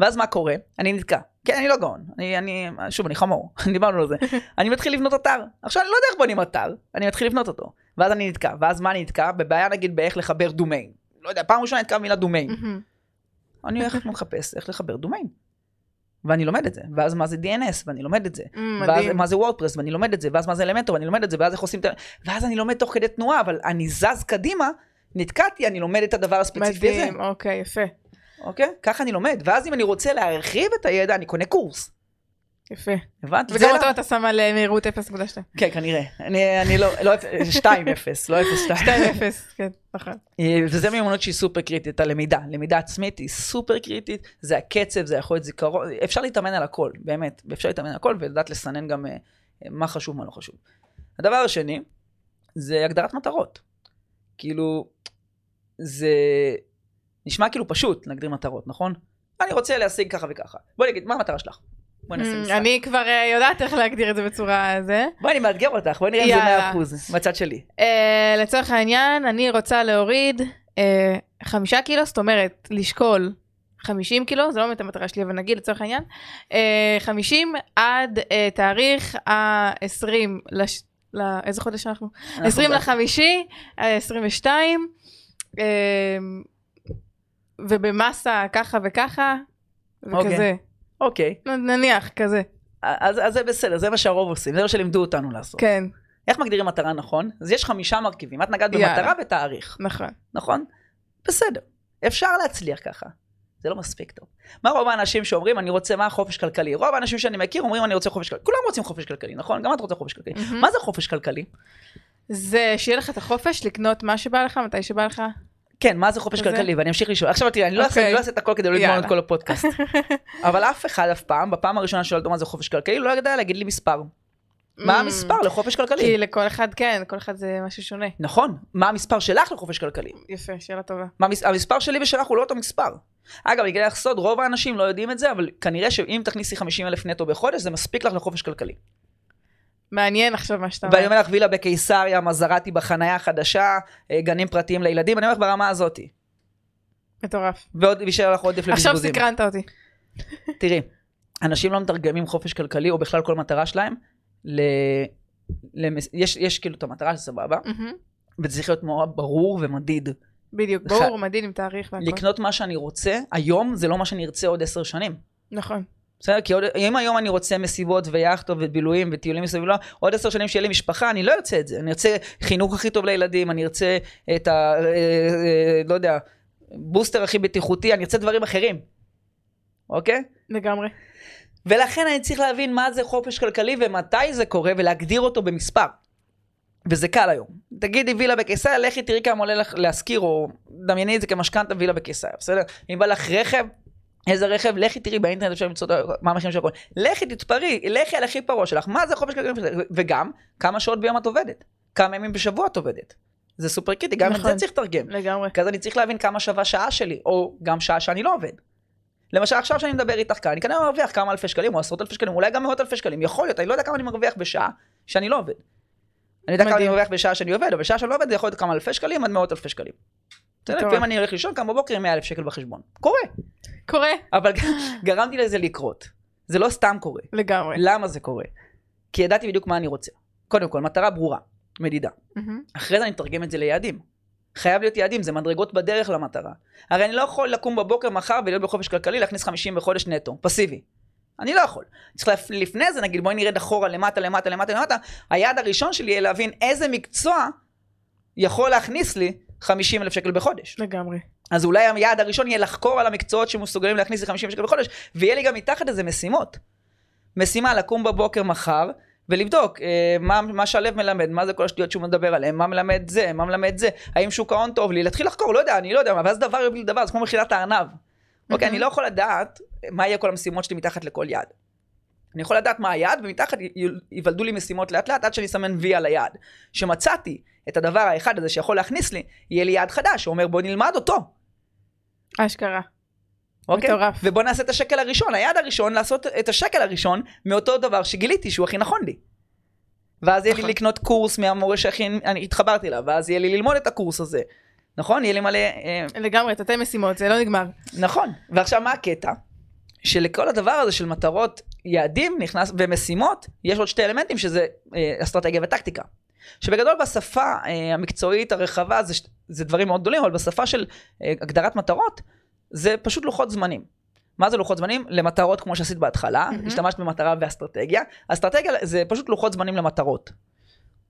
ואז מה קורה? אני נתקע. כן, אני לא גאון, אני, אני, שוב, אני חמור, <laughs> דיברנו על זה. <laughs> אני מתחיל לבנות אתר. עכשיו, אני לא יודע איך בונים אתר, אני מתחיל לבנות אותו. ואז אני נתקע, ואז מה אני נתקע? בבעיה נגיד באיך לחבר דומיין. לא יודע, פעם ראשונה נתקע במילה דומיין. אני הולך <laughs> מחפש איך לחבר דומיין. ואני לומד את זה, ואז מה זה DNS, ואני לומד את זה. ואז מדהים. מה זה וורדפרס, ואני לומד את זה, ואז מה זה אלמנטור, ואני לומד את זה, ואז איך עושים את ה... ואז אני לומד תוך כדי תנועה, אבל אני זז קדימה, נתקעתי, אני לומד את הדבר הספציפי הזה, מדהים, אוקיי, יפה. אוקיי? ככה אני לומד. ואז אם אני רוצה להרחיב את הידע, אני קונה קורס. יפה. הבנת? וגם לא- אותו אתה שם על אה, מהירות 0.2. כן, כנראה. אני אני לא, לא, 2-0, <laughs> לא 0-2. 2-0, כן, נכון. אה, וזה מיומנות שהיא סופר קריטית, הלמידה. למידה עצמית היא סופר קריטית, זה הקצב, זה יכול להיות זיכרון, אפשר להתאמן על הכל, באמת, אפשר להתאמן על הכל ולדעת לסנן גם אה, מה חשוב, מה לא חשוב. הדבר השני, זה הגדרת מטרות. כאילו, זה נשמע כאילו פשוט להגדיר מטרות, נכון? אני רוצה להשיג ככה וככה. בואי נגיד, מה המטרה שלך? בואי נעשה Mm, משחק. אני כבר אה, יודעת איך להגדיר את זה בצורה זה. בואי אני מאתגר אותך, בואי נראה אם. זה 100% בצד שלי. אה, לצורך העניין, אני רוצה להוריד אה, חמישה קילו, זאת אומרת, לשקול 50 קילו, זה לא באמת המטרה שלי, אבל נגיד לצורך העניין, אה, 50 עד תאריך ה-20, לש... לא, איזה חודש אנחנו? 20 לחמישי, אה, 22, אה, ובמסה ככה וככה, וכזה. אוקיי. אוקיי, נ- נניח, כזה. אז, אז זה בסדר, זה מה שהרוב עושים, זה מה שלימדו אותנו לעשות. כן, איך מגדירים מטרה נכון? אז יש חמישה מרכיבים, את נגעת יאללה. במטרה ותאריך, נכון. נכון? בסדר, אפשר להצליח ככה. זה לא מספיק טוב. מה רוב האנשים שאומרים, אני רוצה, מה חופש כלכלי? רוב האנשים שאני מכיר אומרים, אני רוצה חופש כלכלי. כולם רוצים חופש כלכלי, נכון? גם את רוצה חופש כלכלי. מהמם. מה זה חופש כלכלי? זה שיהיה לך את החופש לקנות מה שבא לך, מתי שבא לך. כן, מה זה חופש? כלכלי? ואני אמשיך לשאול. עכשיו תראי, אני לא אעשה- אוקיי. לא את הכל כדי לא לגמור. את כל הפודקאסט. <laughs> אבל אף אחד אף פעם, בפעם הראשונה ששאלת מה זה חופש כלכלי, לא ידע להגיד לי מספר. מה Mm. המספר לחופש כלכלי? כי לכל אחד כן, כל אחד זה משהו שונה. נכון, מה המספר שלך לחופש כלכלי? יפה, שאלה טובה. המספר שלי ושלך הוא לא אותו מספר. אגב, אני אגלה לך סוד, רוב האנשים לא יודעים את זה, אבל כנראה שאם תכניסי 50 אלף נטו בחודש, זה מספיק לך לחופש כלכלי. מעניין עכשיו מה שאתה ואני אומר. אומר לך וילה בקיסריה, מזרטי בחנייה החדשה, אה, גנים פרטיים לילדים, אני אומר לך ברמה הזאתי. מטורף. ועוד יישאר לך עודף עכשיו לבזבוזים. סקרנת אותי. תראי, אנשים לא מתרגמים חופש כלכלי, או בכלל כל מטרה שלהם, ל... למס... יש, יש כאילו את המטרה, סבבה. וזה צריך להיות מאוד ברור ומדיד. בדיוק, ח- ברור, מדהים עם תאריך והכל. לקנות מה שאני רוצה, היום זה לא מה שאני ארצה עוד עשר שנים. נכון. בסדר? כי עוד, אם היום אני רוצה מסיבות ויאכטות ובילויים וטיולים מסביב לעולם, עוד עשר שנים שיהיה לי משפחה, אני לא ארצה את זה. אני ארצה חינוך הכי טוב לילדים, אני ארצה את ה... אה, אה, לא יודע, בוסטר הכי בטיחותי, אני ארצה דברים אחרים. אוקיי? לגמרי. ולכן אני צריך להבין מה זה חופש כלכלי ומתי זה קורה ולהגדיר אותו במספר. וזה קל היום. תגידי וילה בקיסריה, לכי תראי כמה עולה לך להשכיר, או דמייני את זה כמשכנתה וילה בקיסריה, בסדר? אם בא לך רכב, איזה רכב, לכי תראי באינטרנט אפשר למצוא את מה המחירים של הכל. לכי תתפרי, לכי על הכי פרוע שלך, מה זה חופש כלכלי? וגם, כמה שעות ביום את עובדת? כמה ימים בשבוע את עובדת? זה סופר קריטי, גם את נכון. זה צריך לתרגם. לגמרי. כי אז אני צריך להבין כמה שווה שעה שלי, או גם שעה שאני לא עובד. למשל עכשיו שאני מדבר איתך כאן, אני כנראה מרוויח כמה אלפי שקלים, או עשרות אלפי שקלים, אולי גם מאות אלפי שקלים, יכול להיות, אני לא יודע כמה אני מרוויח בשעה שאני לא עובד. אני יודע כמה אני. מרוויח בשעה שאני עובד, אבל בשעה שאני לא עובד זה יכול להיות כמה אלפי שקלים עד מאות אלפי שקלים. לפעמים אני הולך לישון, קם בבוקר עם 100 אלף שקל בחשבון. קורה, קורה. אבל גרמתי לזה לקרות. זה לא סתם קורה. לגמרי. למה זה קורה? כי ידעתי בדיוק מה אני רוצה. קודם כל, מטרה ברורה, מדידה. אחרי זה אני מתרגם את זה ליעדים. חייב להיות יעדים, זה מדרגות בדרך למטרה. הרי אני לא יכול לקום בבוקר מחר ולהיות בחופש כלכלי, להכניס 50 בחודש נטו, פסיבי. אני לא יכול. צריך לפ... לפני זה, נגיד, בואי נרד אחורה למטה, למטה, למטה, למטה. היעד הראשון שלי יהיה להבין איזה מקצוע יכול להכניס לי 50 אלף שקל בחודש. לגמרי. אז אולי היעד הראשון יהיה לחקור על המקצועות שמסוגלים להכניס לי 50 שקל בחודש, ויהיה לי גם מתחת לזה משימות. משימה לקום בבוקר מחר, ולבדוק אה, מה, מה שלו מלמד, מה זה כל השטויות שהוא מדבר עליהן, מה מלמד זה, מה מלמד זה, האם שוק ההון טוב לי, להתחיל לחקור, לא יודע, אני לא יודע, ואז דבר יוביל דבר, זה כמו מכירת הארנב. אוקיי, אני לא יכול לדעת מה יהיה כל המשימות שלי מתחת לכל יעד. אני יכול לדעת מה היעד, ומתחת ייוולדו לי משימות לאט לאט עד שאני אסמן וי על היעד. שמצאתי את הדבר האחד הזה שיכול להכניס לי, יהיה לי יעד חדש, שאומר בוא נלמד אותו. אשכרה. אוקיי? מטורף. ובוא נעשה את השקל הראשון, היעד הראשון, לעשות את השקל הראשון מאותו דבר שגיליתי שהוא הכי נכון לי. ואז יהיה לי נכון. לקנות קורס מהמורה שהכי אני התחברתי אליו, ואז יהיה לי ללמוד את הקורס הזה. נכון? יהיה לי מלא... אה, לגמרי, תתי משימות, זה לא נגמר. נכון. ועכשיו מה הקטע? שלכל הדבר הזה של מטרות, יעדים נכנס, ומשימות, יש עוד שתי אלמנטים שזה אה, אסטרטגיה וטקטיקה. שבגדול בשפה אה, המקצועית הרחבה זה, זה דברים מאוד גדולים, אבל בשפה של אה, הגדרת מטרות, זה פשוט לוחות זמנים. מה זה לוחות זמנים? למטרות כמו שעשית בהתחלה, מהמם. השתמשת במטרה ואסטרטגיה. אסטרטגיה זה פשוט לוחות זמנים למטרות.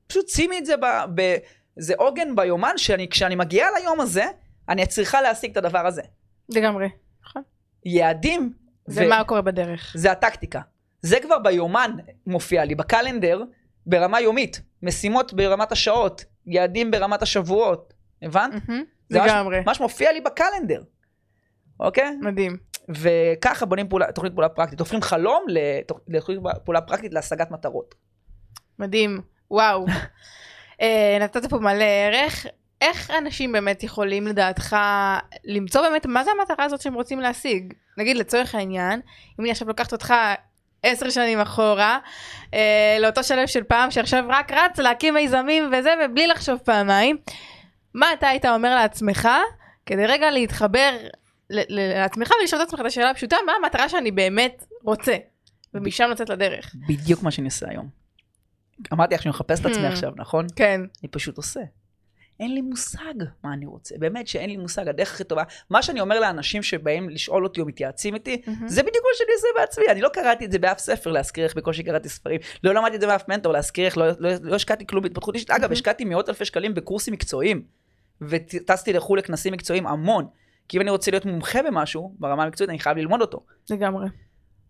פשוט שימי את זה ב... ב זה עוגן ביומן שאני, כשאני מגיעה ליום הזה, אני צריכה להשיג את הדבר הזה. לגמרי. נכון. יעדים זה מה קורה בדרך. זה הטקטיקה. זה כבר ביומן מופיע לי, בקלנדר, ברמה יומית. משימות ברמת השעות, יעדים ברמת השבועות. הבנת? מהמם. זה לגמרי. ממש מופיע לי בקלנדר. אוקיי? מדהים. וככה בונים פעולה, תוכנית פעולה פרקטית. הופכים חלום לתוכ- לתוכנית פעולה פרקטית להשגת מטרות. מדהים. וואו. <laughs> אה, נתת פה מלא ערך. איך אנשים באמת יכולים לדעתך למצוא באמת מה זה המטרה הזאת שהם רוצים להשיג? נגיד לצורך העניין, אם אני עכשיו לוקחת אותך עשר שנים אחורה, אה, לאותו שלב של פעם שעכשיו רק רץ להקים מיזמים וזה ובלי לחשוב פעמיים, מה אתה היית אומר לעצמך כדי רגע להתחבר לעצמך ולשאול את עצמך את השאלה הפשוטה, מה המטרה שאני באמת רוצה? ומשם לצאת לדרך. בדיוק מה שאני עושה היום. אמרתי לך שאני מחפש את עצמי Hmm. עכשיו, נכון? כן. אני פשוט עושה. אין לי מושג מה אני רוצה, באמת שאין לי מושג, הדרך הכי טובה. מה שאני אומר לאנשים שבאים לשאול אותי או מתייעצים איתי, מהמם. זה בדיוק מה שאני עושה בעצמי. אני לא קראתי את זה באף ספר להזכיר איך בקושי קראתי ספרים, לא למדתי את זה מאף מנטור להזכיר איך, לא, לא, לא השקעתי כלום בהתפתחות אישית. אגב, מהמם. השקעתי מאות אלפי שקלים בקורסים מקצועיים, וטסתי לחו"ל לכנסים מקצועיים המון. כי אם אני רוצה להיות מומחה במשהו, ברמה המקצועית, אני חייב ללמוד אותו. לגמרי.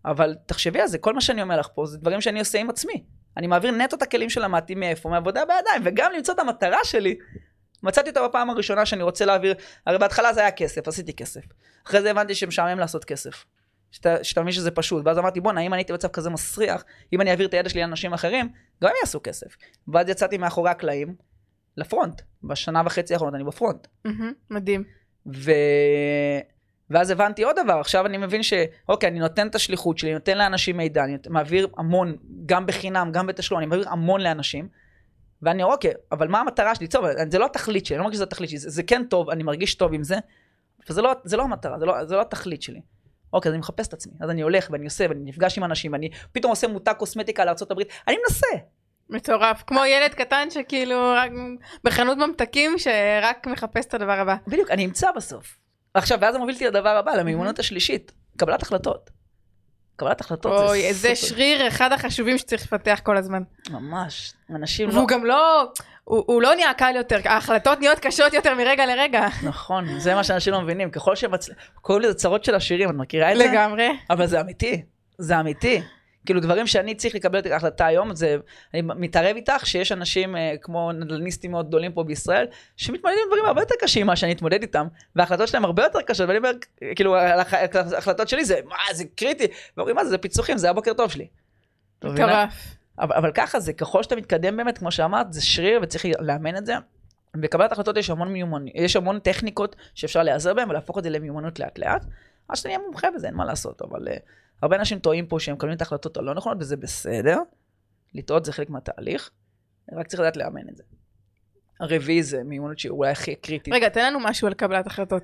אבל תחשבי על זה, כל מה שאני אומר לך פה זה דברים שאני עושה עם עצמי. אני מעביר נטו את הכלים שלמדתי מאיפה, מעבודה בידיים, וגם למצוא את המטרה שלי. מצאתי אותה בפעם הראשונה שאני רוצה להעביר, הרי בהתחלה זה היה כסף, עשיתי כסף. אחרי זה הבנתי שמשעמם לעשות כסף. שאתה מבין שזה פשוט. ואז אמרתי, בואנה, אם אני הייתי במצב כזה מסריח, אם אני אעביר את הידע שלי לאנשים אחרים, גם הם יעשו כסף. ואז יצאתי מאחורי הקלעים לפרונט. בשנה וחצי האחרונות אני בפרונט. מהמם, מדהים. ו... ואז הבנתי עוד דבר, עכשיו אני מבין שאוקיי, אני נותן את השליחות שלי, נותן לאנשים מידע, אני מעביר המון, גם בחינם, גם בתשלום, אני מעביר המון לאנשים, ואני אומר, אוקיי, אבל מה המטרה שלי? טוב, זה לא התכלית שלי, אני לא מרגיש שזה התכלית שלי, זה, זה כן טוב, אני מרגיש טוב עם זה, אבל זה לא, זה לא המטרה, זה לא, זה לא התכלית שלי. אוקיי, אז אני מחפש את עצמי, אז אני הולך ואני עושה ואני נפגש עם אנשים, ואני פתאום עושה מותג קוסמטיקה לארה"ב, אני מנסה. מטורף. כמו ילד קטן שכאילו רק בחנות ממתקים שרק מחפש את הדבר הבא. בדיוק, אני אמצא בסוף. עכשיו, ואז זה מוביל אותי לדבר הבא, למיומנות השלישית, קבלת החלטות. קבלת החלטות זה אוי, איזה סופר- שריר אחד החשובים שצריך לפתח כל הזמן. ממש. אנשים לא... והוא גם לא, הוא הוא לא נהיה קל יותר, ההחלטות נהיות קשות יותר מרגע לרגע. נכון, זה מה שאנשים לא מבינים. ככל. קוראים לזה צרות של עשירים, את מכירה את זה? לגמרי. אבל זה אמיתי. זה אמיתי. כאילו דברים שאני צריך לקבל את ההחלטה היום, זה, אני מתערב איתך שיש אנשים אה, כמו נדל"ניסטים מאוד גדולים פה בישראל, שמתמודדים עם דברים הרבה יותר קשים ממה שאני אתמודד איתם, וההחלטות שלהם הרבה יותר קשות, ואני אומר, כאילו, הח- ההחלטות שלי זה, מה, זה קריטי, ואומרים, מה זה, זה פיצוחים, זה הבוקר טוב שלי. מטורף. אבל, אבל ככה זה, ככל שאתה מתקדם באמת, כמו שאמרת, זה שריר וצריך לאמן את זה. בקבלת החלטות יש המון מיומנות, יש המון טכניקות שאפשר להיעזר בהן ולהפוך את זה למיומנות לאט לאט. עד שאתה נהיה מומחה בזה, אין מה לעשות, אבל uh, הרבה אנשים טועים פה שהם מקבלים את ההחלטות הלא נכונות, וזה בסדר. לטעות זה חלק מהתהליך, רק צריך לדעת לאמן את זה. הרביעי זה מיומנות שהיא אולי הכי קריטית. רגע, תן לנו משהו על קבלת החלטות.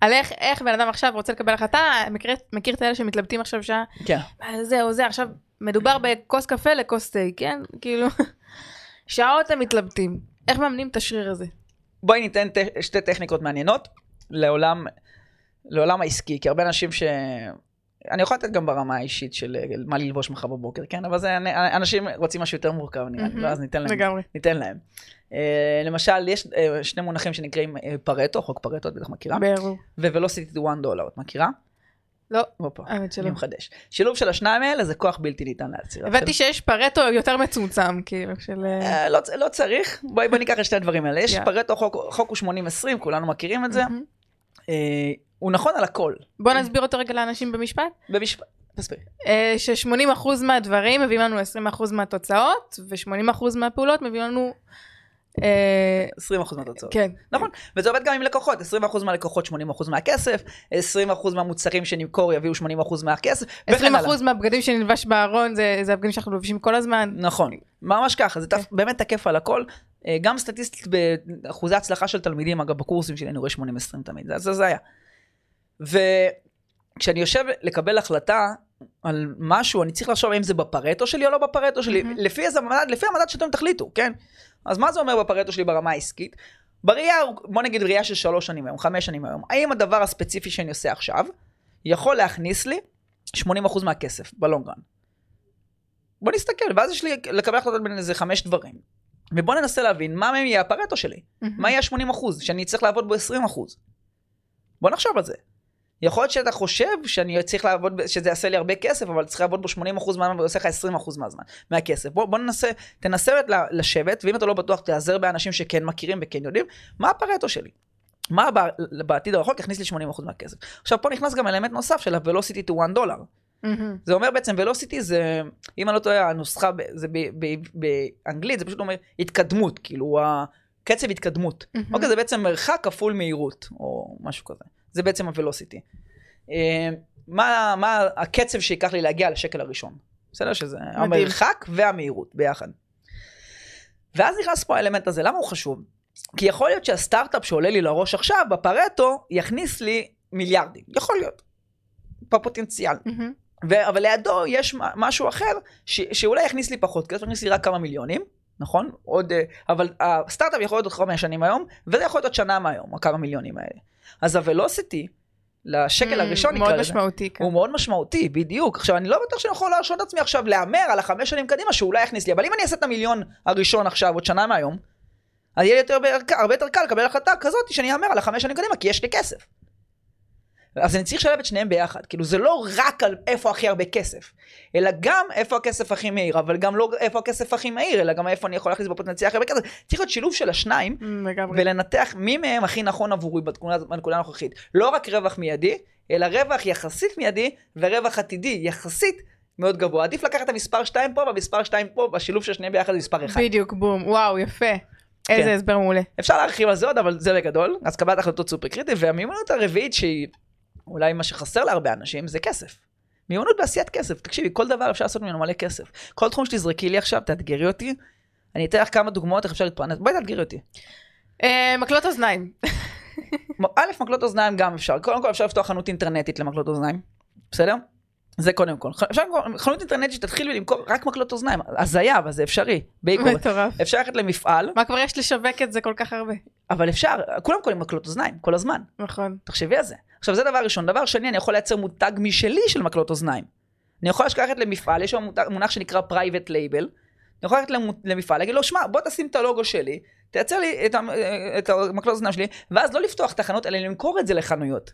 על איך, איך בן אדם עכשיו רוצה לקבל החלטה, מכיר, מכיר את האלה שמתלבטים עכשיו שעה, כן. "מה, זהו, זה, עכשיו מדובר בכוס קפה לכוס תה, כן? כאילו, שעות הם מתלבטים. איך מאמנים את השריר הזה? בואי ניתן ט- שתי טכניקות מעניינות לעולם, לעולם העסקי, כי הרבה אנשים ש... אני יכול לתת גם ברמה האישית של מה ללבוש מחר בבוקר, כן? אבל זה, אנשים רוצים משהו יותר מורכב, נראה לי. ואז ניתן להם. לגמרי. ניתן להם. Uh, למשל, יש uh, שני מונחים שנקראים uh, פרטו, חוק פרטו, את בטח מכירה, ברור. ו-velocity to one dollar, את מכירה? לא, האמת שלא. אני מחדש. שילוב של השניים האלה זה כוח בלתי ניתן להצהיר. הבנתי שיש פרטו יותר מצומצם, כאילו, של... לא, לא צריך, בואי ניקח את שני הדברים האלה. יש. פרטו, חוק הוא 80-20, כולנו מכירים את זה. אה, הוא נכון על הכל. בוא נסביר אותו רגע לאנשים במשפט. במשפט, תסביר. אה, ש-80% מהדברים מביאים לנו 20% מהתוצאות, ו-80% מהפעולות מביאים לנו... אה, 20% מהתוצאות. כן. נכון, וזה עובד גם עם לקוחות, 20% מהלקוחות 80% מהכסף, 20% מהמוצרים שנמכור יביאו 80% מהכסף, וכן הלאה. 20% מהבגדים שנלבש בארון זה זה הבגדים שאנחנו לובשים כל הזמן. נכון, ממש ככה, זה כן. תפ- באמת תקף על הכל. אה, גם סטטיסטית באחוזי הצלחה של תלמידים, אגב, בקורסים שלי אני רואה 80-20 תמיד, זה- זה זה היה. וכשאני יושב לקבל החלטה על משהו, אני צריך לחשוב האם זה בפרטו שלי או לא בפרטו שלי, מהמם. לפי איזה מדד, לפי המדד שאתם תחליטו, כן? אז מה זה אומר בפרטו שלי ברמה העסקית? בראייה, בוא נגיד ראייה של שלוש שנים היום, חמש שנים היום, האם הדבר הספציפי שאני עושה עכשיו, יכול להכניס לי 80% מהכסף בלונגרן? בוא נסתכל, ואז יש לי לקבל החלטות בין איזה חמש דברים. ובוא ננסה להבין מה מהם יהיה הפרטו שלי. מה יהיה ה-80 אחוז, שאני צריך לעבוד בו 20 אחוז. בוא נחשוב על זה. יכול להיות שאתה חושב שאני צריך לעבוד, שזה יעשה לי הרבה כסף, אבל צריך לעבוד בו 80 אחוז מהזמן ועושה לך 20 אחוז מהזמן, מהכסף. בוא, בוא ננסה, תנסה לשבת, ואם אתה לא בטוח, תיעזר באנשים שכן מכירים וכן יודעים, מה הפרטו שלי. מה בעתיד הרחוק יכניס לי 80 אחוז מהכסף. עכשיו פה נכנס גם אלמנט נוסף של ה-velocity to one dollar. מהמם. זה אומר בעצם velocity זה, אם אני לא טועה, הנוסחה, ב- זה ב- ב- באנגלית, זה פשוט אומר התקדמות, כאילו הקצב התקדמות. מהמם. אוקיי, זה בעצם מרחק כפול מהירות, או משהו כזה. זה בעצם ה-velocity. אה, מה, מה הקצב שייקח לי להגיע לשקל הראשון? בסדר? שזה מדהים. המרחק והמהירות ביחד. ואז נכנס פה האלמנט הזה, למה הוא חשוב? כי יכול להיות שהסטארט-אפ שעולה לי לראש עכשיו, בפרטו, יכניס לי מיליארדים. יכול להיות. בפוטנציאל. מהמם. ו- אבל לידו יש משהו אחר, ש- שאולי יכניס לי פחות כסף, יכניס לי רק כמה מיליונים, נכון? עוד, אה, אבל הסטארט-אפ יכול להיות עוד חמש שנים היום, וזה יכול להיות עוד שנה מהיום, הכמה מיליונים האלה. אז הוולוסיטי, לשקל הראשון נקרא Mm, מאוד לזה, משמעותי כאן. הוא מאוד משמעותי, בדיוק. עכשיו, אני לא בטוח שאני יכול להרשות לעצמי עכשיו להמר על החמש שנים קדימה, שאולי יכניס לי, אבל אם אני אעשה את המיליון הראשון עכשיו, עוד שנה מהיום, אז יהיה לי יותר, הרבה יותר קל לקבל החלטה כזאת שאני אהמר על החמש שנים קדימה, כי יש לי כסף. אז אני צריך לשלב את שניהם ביחד. כאילו, זה לא רק על איפה הכי הרבה כסף, אלא גם איפה הכסף הכי מהיר, אבל גם לא איפה הכסף הכי מהיר, אלא גם איפה אני יכול להכניס בפוטנציאל הכי הרבה כסף. צריך להיות שילוב של השניים, לגמרי. ולנתח מי מהם הכי נכון עבורי בנקודה הנוכחית. לא רק רווח מיידי, אלא רווח יחסית מיידי ורווח עתידי יחסית מאוד גבוה. עדיף לקחת את המספר 2 פה והמספר 2 פה, בשילוב של שניהם ביחד זה מספר 1. בדיוק, בום. וואו, יפה. איזה כן. הסבר מעולה. אפשר להרחיב על זה עוד, אבל זה בגדול. אז קבלת החלטות סופר קריטי, והמיומנות הרביעית שהיא אולי מה שחסר להרבה אנשים זה כסף. מיומנות בעשיית כסף. תקשיבי, כל דבר אפשר לעשות ממנו מלא כסף. כל תחום שתזרקי לי עכשיו, תאתגרי אותי. אני אתן לך כמה דוגמאות איך אפשר להתפרנס. בואי תאתגרי אותי. אה, מקלות אוזניים. <laughs> א', מקלות אוזניים גם אפשר. קודם כל אפשר לפתוח חנות אינטרנטית למקלות אוזניים. בסדר? זה קודם כל. אפשר חנות אינטרנטית שתתחיל למכור רק מקלות אוזניים. הזיה, אבל זה אפשרי. מטורף. אפשר ללכת למפעל, מה כבר יש לשווק את זה כל כך הרבה? אבל אפשר, כולם קונים מקלות אוזניים, כל הזמן. נכון. תחשבי על זה. עכשיו זה דבר ראשון. דבר שני, אני יכול לייצר מותג משלי של מקלות אוזניים. אני יכול ללכת למפעל, יש שם מונח שנקרא private label. אני יכול ללכת למפעל, להגיד לו, שמע, בוא תשים את הלוגו שלי, תייצר לי את, את המקלות אוזניים שלי, ואז לא לפתוח את החנות, אלא למכור את זה לחנויות.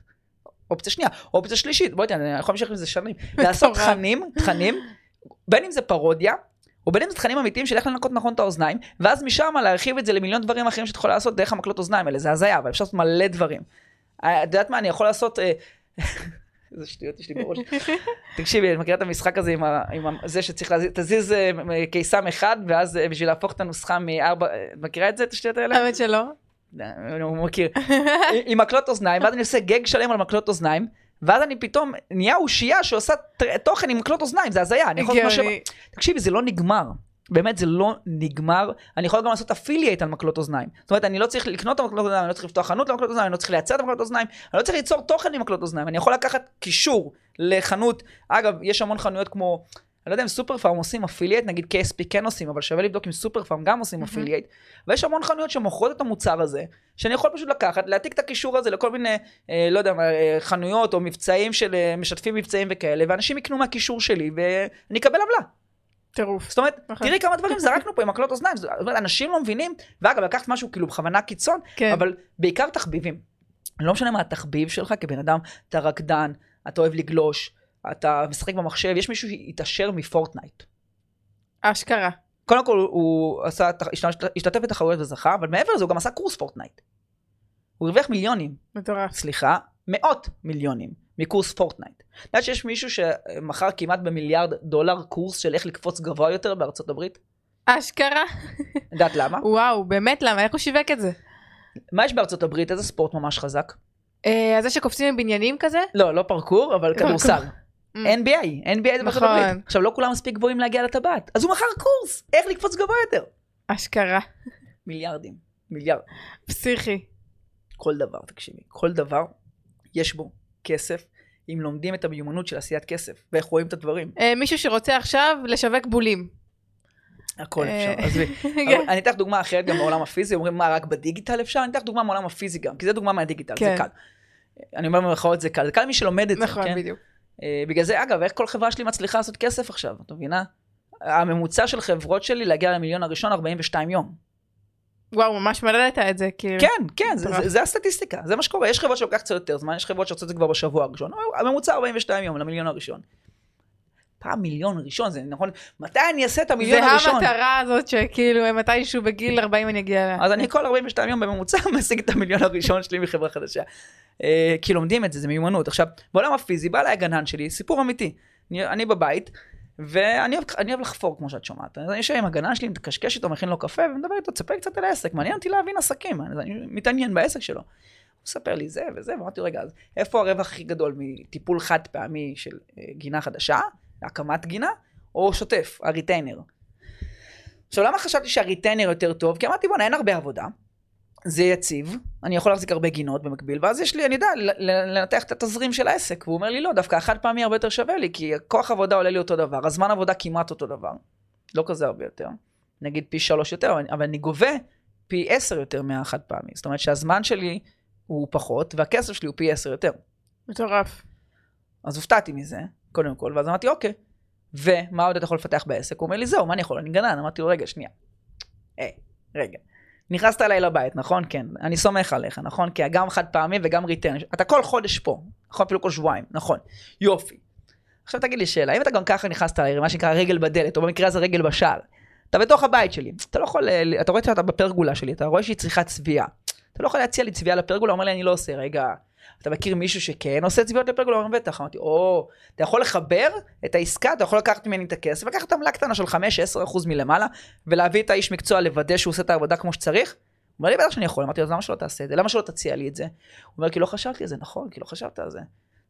אופציה שנייה. אופציה שלישית, בואי תראה, אני יכול להמשיך עם זה שנים. <laughs> לעשות. תכנים, תכנים, בין אם זה פרודיה, או בין אם זה תכנים אמיתיים של איך לנקות נכון את האוזניים, ואז משם להרחיב את זה למיליון דברים אחרים שאת יכולה לעשות דרך המקלות אוזניים האלה, זה הזיה, אבל אפשר לעשות מלא דברים. אה, את יודעת מה, אני יכול לעשות... אה, <laughs> איזה שטויות יש לי בראש. <laughs> תקשיבי, אני מכירה את המשחק הזה עם, ה, עם ה, זה שצריך להזיז, תזיז אה, קיסם אחד, ואז בשביל להפוך את הנוסחה מארבע, את מכירה את זה, את השטויות האלה? האמת שלא. הוא מכיר. עם מקלות אוזניים, ואז אני עושה גג שלם על מקלות אוזניים, ואז אני פתאום נהיה אושייה שעושה תוכן עם מקלות אוזניים, זה הזיה, אני יכול לעשות מה הגיוני. ש... תקשיבי, זה לא נגמר. באמת, זה לא נגמר. אני יכול גם לעשות affiliate על מקלות אוזניים. זאת אומרת, אני לא צריך לקנות את המקלות אוזניים, אני לא צריך לפתוח חנות למקלות אוזניים, אני לא צריך לייצר את המקלות אוזניים, אני לא צריך ליצור תוכן עם מקלות אוזניים. אני יכול לקחת קישור לחנות. אגב, יש המון חנויות כמו, אני לא יודע אם סופר פארם עושים affiliate, נגיד KSP כן עושים, אבל שווה לבדוק אם סופר פארם גם עושים affiliate. ויש המון חנויות שמוכרות את המוצר הזה, שאני יכול פשוט לקחת, להעתיק את הקישור הזה לכל מיני, אה, לא יודע, אה, חנויות או מבצעים של אה, משתפים מבצעים וכאלה, ואנשים יקנו מהקישור שלי ואני אקבל עמלה. טירוף. זאת אומרת, נכון. תראי כמה דברים זרקנו פה עם מקלות אוזניים, זאת אומרת, אנשים לא מבינים, ואגב, לקחת משהו כאילו בכוונה קיצון, כן. אבל בעיקר תחביבים. לא משנה מה התחביב שלך כבן אדם, אתה רקדן, אתה אוהב לגלוש, אתה משחק במחשב, יש מישהו שהתעשר מפורטנייט. אשכרה. קודם כל הוא עשה, השתתף- השתתף בתחרויות וזכה, אבל מעבר לזה הוא גם עשה קורס פורטנייט. הוא הרוויח מיליונים, מטורף. סליחה, מאות מיליונים מקורס פורטנייט. את יודעת שיש מישהו שמכר כמעט במיליארד דולר קורס של איך לקפוץ גבוה יותר בארצות הברית? אשכרה? את יודעת למה? וואו, באמת למה? איך הוא שיווק את זה? מה יש בארצות הברית? איזה ספורט ממש חזק? אה, זה שקופצים מבניינים כזה? לא, לא פרקור, אבל פרקור. כדורסל. Mm. NBA, NBA זה בארצות נכון. הברית. עכשיו, לא כולם מספיק גבוהים להגיע לטבעת. אז הוא מכר קורס, איך לקפוץ גבוה יותר. אשכרה. מיליארדים, מיליארד. פסיכי. כל דבר, תקשיבי, כל דבר, יש בו כסף, אם לומדים את המיומנות של עשיית כסף, ואיך רואים את הדברים. אה, מישהו שרוצה עכשיו לשווק בולים. הכל אה, אפשר, עזבי. <laughs> אני אתן לך דוגמה אחרת גם בעולם הפיזי, אומרים מה, רק בדיגיטל אפשר? אני אתן לך דוגמה מעולם הפיזי גם, כי זה דוגמה מהדיגיטל, זה כן. קל. אני אומר במרכאות זה קל, זה קל למי שלומד את זה, נכון, כן? בדיוק. אה, בגלל זה, אגב, איך כל חברה שלי מצליחה לעשות כסף עכשיו, את מבינה? הממוצע של חברות שלי להגיע למיליון הראשון 42 יום. וואו, ממש מלדת את זה, כאילו. כן, כן, זה. זה, זה הסטטיסטיקה, זה מה שקורה. יש חברות שלוקח קצת יותר זמן, יש חברות שעושות את זה כבר בשבוע הראשון. הממוצע 42 יום למיליון הראשון. פעם מיליון ראשון, זה נכון, מתי אני אעשה את המיליון זה הראשון? המטרה הזאת שכאילו מתישהו בגיל 40 אני אגיע אליה. אז אני כל 42 יום בממוצע <laughs> משיג את המיליון הראשון שלי מחברה חדשה. אה, כי לומדים את זה, זה מיומנות. עכשיו, בעולם הפיזי בא אליי הגנן שלי, סיפור אמיתי. אני, אני בבית, ואני אוהב, אוהב לחפור, כמו שאת שומעת. אני יושב עם הגנן שלי, מקשקש איתו, מכין לו קפה, ומדבר איתו, תספר קצת על העסק. מעניין אותי להבין עסקים, אני, אני מתעניין בעסק שלו. הוא מספר לי זה וזה, ואמרתי, רגע, אז איפה הרווח הכי גדול מטיפול חד פעמי של אה, גינה חדשה, הקמת גינה, או שוטף, הריטיינר? עכשיו, למה חשבתי שהריטיינר יותר טוב? כי אמרתי, בוא'נה, אין הרבה עבודה. זה יציב, אני יכול להחזיק הרבה גינות במקביל, ואז יש לי, אני יודע, לנתח את התזרים של העסק. והוא אומר לי, לא, דווקא החד פעמי הרבה יותר שווה לי, כי כוח עבודה עולה לי אותו דבר, הזמן עבודה כמעט אותו דבר. לא כזה הרבה יותר. נגיד פי שלוש יותר, אבל- אבל אני גובה פי עשר יותר מהחד פעמי. זאת אומרת שהזמן שלי הוא פחות, והכסף שלי הוא פי עשר יותר. מטורף. אז הופתעתי מזה, קודם כל, ואז אמרתי, אוקיי. ומה עוד אתה יכול לפתח בעסק? הוא אומר לי, זהו, מה אני יכול? אני גנן. אמרתי לו, רגע, שנייה. היי, רגע. נכנסת אליי לבית, נכון? כן. אני סומך עליך, נכון? כי גם חד פעמי וגם ריטרן. אתה כל חודש פה, נכון? אפילו כל שבועיים, נכון. יופי. עכשיו תגיד לי שאלה, אם אתה גם ככה נכנסת אליי, מה שנקרא רגל בדלת, או במקרה הזה רגל בשער, אתה בתוך הבית שלי, אתה לא יכול, אה, אתה רואה שאתה בפרגולה שלי, אתה רואה שהיא צריכה צביעה. אתה לא יכול להציע לי צביעה לפרגולה, אומר לי, אני לא עושה, רגע, אתה מכיר מישהו שכן עושה צביעות לפרגולה? הוא אומר, בטח, אמרתי, או, אתה יכול לחבר את העסקה, אתה יכול לקחת ממני את הכסף, לקחת עמלה קטנה של 5-10% מלמעלה, ולהביא את האיש מקצוע לוודא שהוא עושה את העבודה כמו שצריך. הוא אומר לי, בטח שאני יכול, אמרתי אז למה שלא תעשה את זה? למה שלא תציע לי את זה? הוא אומר, כי לא חשבתי על זה, נכון, כי לא חשבת על זה.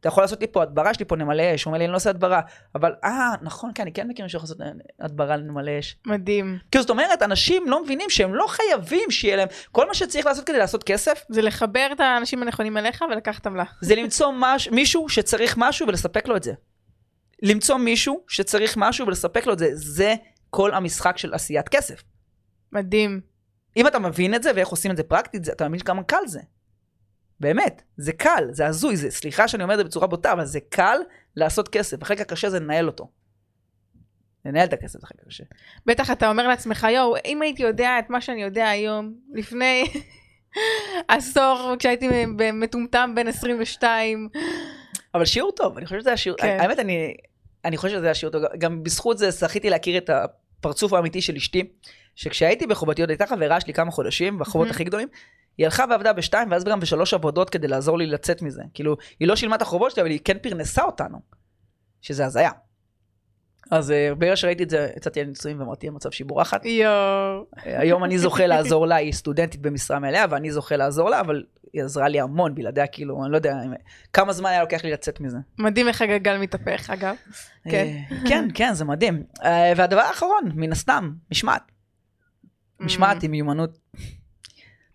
אתה יכול לעשות לי פה הדברה, יש לי פה נמלי אש, הוא אומר לי, אני לא עושה הדברה. אבל, אה, נכון, כן, אני כן מכיר מישהו שיכול לעשות הדברה לנמלי אש. מדהים. כאילו, זאת אומרת, אנשים לא מבינים שהם לא חייבים שיהיה להם, כל מה שצריך לעשות כדי לעשות כסף, זה לחבר את האנשים הנכונים אליך ולקחת עמלה. זה למצוא מש, מישהו שצריך משהו ולספק לו את זה. למצוא מישהו שצריך משהו ולספק לו את זה, זה כל המשחק של עשיית כסף. מדהים. אם אתה מבין את זה ואיך עושים את זה פרקטית, זה, אתה מבין כמה קל זה. באמת, זה קל, זה הזוי, זה, סליחה שאני אומר את זה בצורה בוטה, אבל זה קל לעשות כסף, החלק הקשה זה לנהל אותו. לנהל את הכסף זה החלק הקשה. בטח אתה אומר לעצמך, יואו, אם הייתי יודע את מה שאני יודע היום, לפני <laughs> עשור, כשהייתי מטומטם בן 22. אבל שיעור טוב, אני חושב שזה היה שיעור, כן. האמת, אני, אני חושב שזה היה שיעור טוב, גם בזכות זה זכיתי להכיר את הפרצוף האמיתי של אשתי, שכשהייתי בחובתיות הייתה חברה שלי כמה חודשים, בחובות מהמם. הכי גדולים, היא הלכה ועבדה בשתיים, ואז גם בשלוש עבודות כדי לעזור לי לצאת מזה. כאילו, היא לא שילמה את החובות שלי, אבל היא כן פרנסה אותנו, שזה הזיה. אז אה, ברגע שראיתי את זה, יצאתי על נישואים ואמרתי, המצב שהיא בורחת. יואו. אה, היום אני זוכה לעזור לה, היא סטודנטית במשרה מלאה, ואני זוכה לעזור לה, אבל היא עזרה לי המון בלעדיה, כאילו, אני לא יודע אם- כמה זמן היה לוקח לי לצאת מזה. מדהים איך הגלגל מתהפך, אגב. כן. אה, כן, כן, זה מדהים. אה, והדבר האחרון, מן הסתם, משמעת. משמעת היא מיומנות.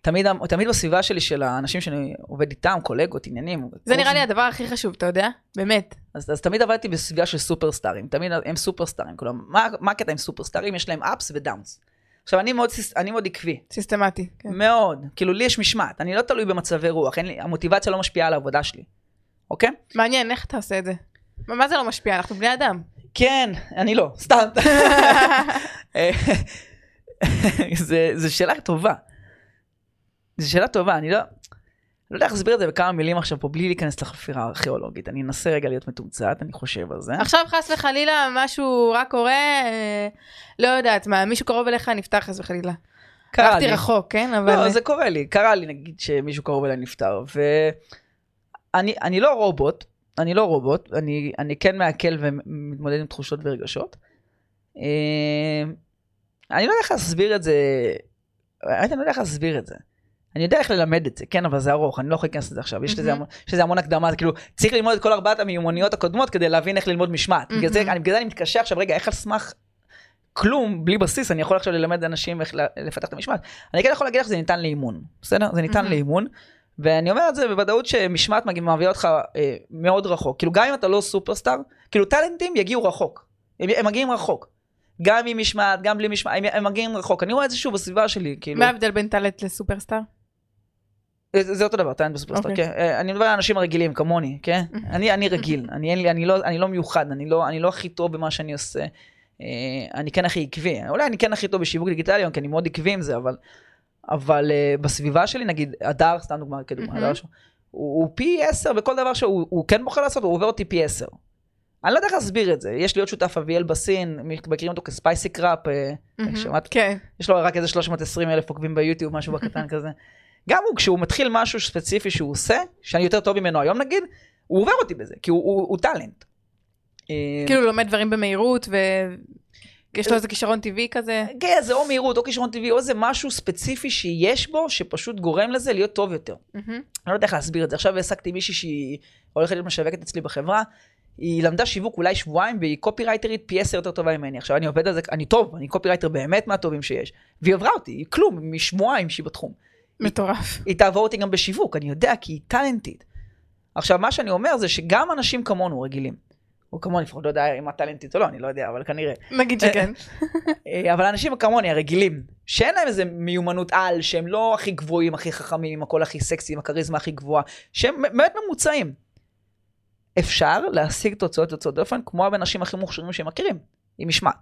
תמיד, תמיד בסביבה שלי של האנשים שאני עובד איתם, קולגות, עניינים. זה נראה לי הדבר הכי חשוב, אתה יודע? באמת. אז, אז תמיד עבדתי בסביבה של סופרסטארים, תמיד הם סופרסטארים. כלומר, מה, מה הקטע עם סופרסטארים? יש להם אפס ודאונס. עכשיו, אני מאוד, אני מאוד עקבי, סיסטמטי. כן. מאוד. כאילו, לי יש משמעת, אני לא תלוי במצבי רוח, לי, המוטיבציה לא משפיעה על העבודה שלי, אוקיי? מעניין, איך אתה עושה את זה? מה מה זה לא משפיע? אנחנו בני אדם. כן, אני לא, סתם. <laughs> <laughs> זה, זה שאלה טובה. זו שאלה טובה, אני לא... לא יודע איך להסביר את זה בכמה מילים עכשיו פה, בלי להיכנס לחפירה הארכיאולוגית. אני אנסה רגע להיות מתומצת, אני חושב על זה. עכשיו חס וחלילה משהו רע קורה, אה, לא יודעת מה, מישהו קרוב אליך נפטר חס וחלילה. קרה הלכתי לי. רחוק, כן? אבל... לא, זה קורה לי. קרה לי, נגיד, שמישהו קרוב אליי נפטר, ואני אני לא רובוט, אני לא רובוט, אני, אני כן מעכל ומתמודד עם תחושות ורגשות. אה, אני לא יודע איך להסביר את זה, אני לא יודע איך להסביר את זה. אני יודע איך ללמד את זה, כן, אבל זה ארוך, אני לא יכול להיכנס לזה עכשיו, יש לזה. המון- יש לזה המון הקדמה, זה כאילו, צריך ללמוד את כל ארבעת המיומנויות הקודמות כדי להבין איך ללמוד משמעת. בגלל זה. אני- בגלל זה אני מתקשה עכשיו, רגע, איך על סמך כלום, בלי בסיס, אני יכול עכשיו ללמד אנשים איך לפתח את המשמעת. אני כן יכול להגיד לך שזה ניתן לאימון, בסדר? זה ניתן מהמם. לאימון, ואני אומר את זה בוודאות שמשמעת מביאה אותך אה, מאוד רחוק. כאילו, גם אם אתה לא סופרסטאר, כאילו, טאלנטים יגיעו רחוק. הם, הם מגיעים רחוק. גם עם משמעת, גם בלי משמעת, הם, הם מגיעים רחוק. אני רואה את זה שוב בסביבה שלי, כאילו. מה ההבדל בין טאלנט לסופרסטאר? זה, זה אותו דבר, טאלנט בסופרסטאר, אוקיי. כן. אה, אני מדבר על אנשים רגילים כמוני, כן? אני, אני רגיל, אני, לי, אני, לא, אני לא מיוחד, אני לא, אני לא הכי טוב במה שאני עושה. אה, אני כן הכי עקבי, אולי אני כן הכי טוב בשיווק דיגיטלי, כי אני מאוד עקבי עם זה, אבל, אבל אה, בסביבה שלי, נגיד, הדר, סתם דוגמא, כדוגמא, מהמם. הדר, שהוא- הוא, הוא פי עשר בכל דבר שהוא הוא כן בוחר לעשות, הוא עובר אותי פי עשר. אני לא יודע איך להסביר את זה, יש לי עוד שותף אביאל בסין, מכירים אותו כספייסי קראפ, מהמם. שמעת? כן. יש לו רק איזה 320 אלף עוקבים ביוטיוב, משהו בקטן <laughs> כזה. גם הוא, כשהוא מתחיל משהו ספציפי שהוא עושה, שאני יותר טוב ממנו היום נגיד, הוא עובר אותי בזה, כי הוא, הוא, הוא טאלנט. אה, כאילו הוא לומד דברים במהירות ויש לו איזה כישרון טבעי כזה. כן, זה או מהירות, או כישרון טבעי, או איזה משהו ספציפי שיש בו, שפשוט גורם לזה להיות טוב יותר. אני לא יודע איך להסביר את זה. עכשיו העסקתי מישהי שהיא הולכת להיות משווקת אצלי בחברה, היא למדה שיווק אולי שבועיים, והיא קופירייטרית פי עשר יותר טובה ממני. עכשיו אני עובד על זה, אני טוב, אני קופירייטר באמת מהטובים שיש. והיא עברה אותי, היא כלום, משבועיים שהיא בתחום. מטורף. היא תעבור אותי גם בשיווק, אני יודע, כי היא טאלנטית. עכשיו, מה שאני אומר זה שגם אנשים כמונו רגילים, או כמוני, לפחות לא יודע אם את טאלנטית או לא, אני לא יודע, אבל כנראה. נגיד שכן. אה, אבל אנשים כמוני, הרגילים, שאין להם איזה מיומנות על, שהם לא הכי גבוהים, הכי חכמים, עם הקול הכי סקסי, עם הכריזמה הכי גבוהה, שהם באמת ממוצעים. אפשר להשיג תוצאות יוצאות דופן כמו האנשים הכי מוכשרים שהם מכירים, עם משמעת.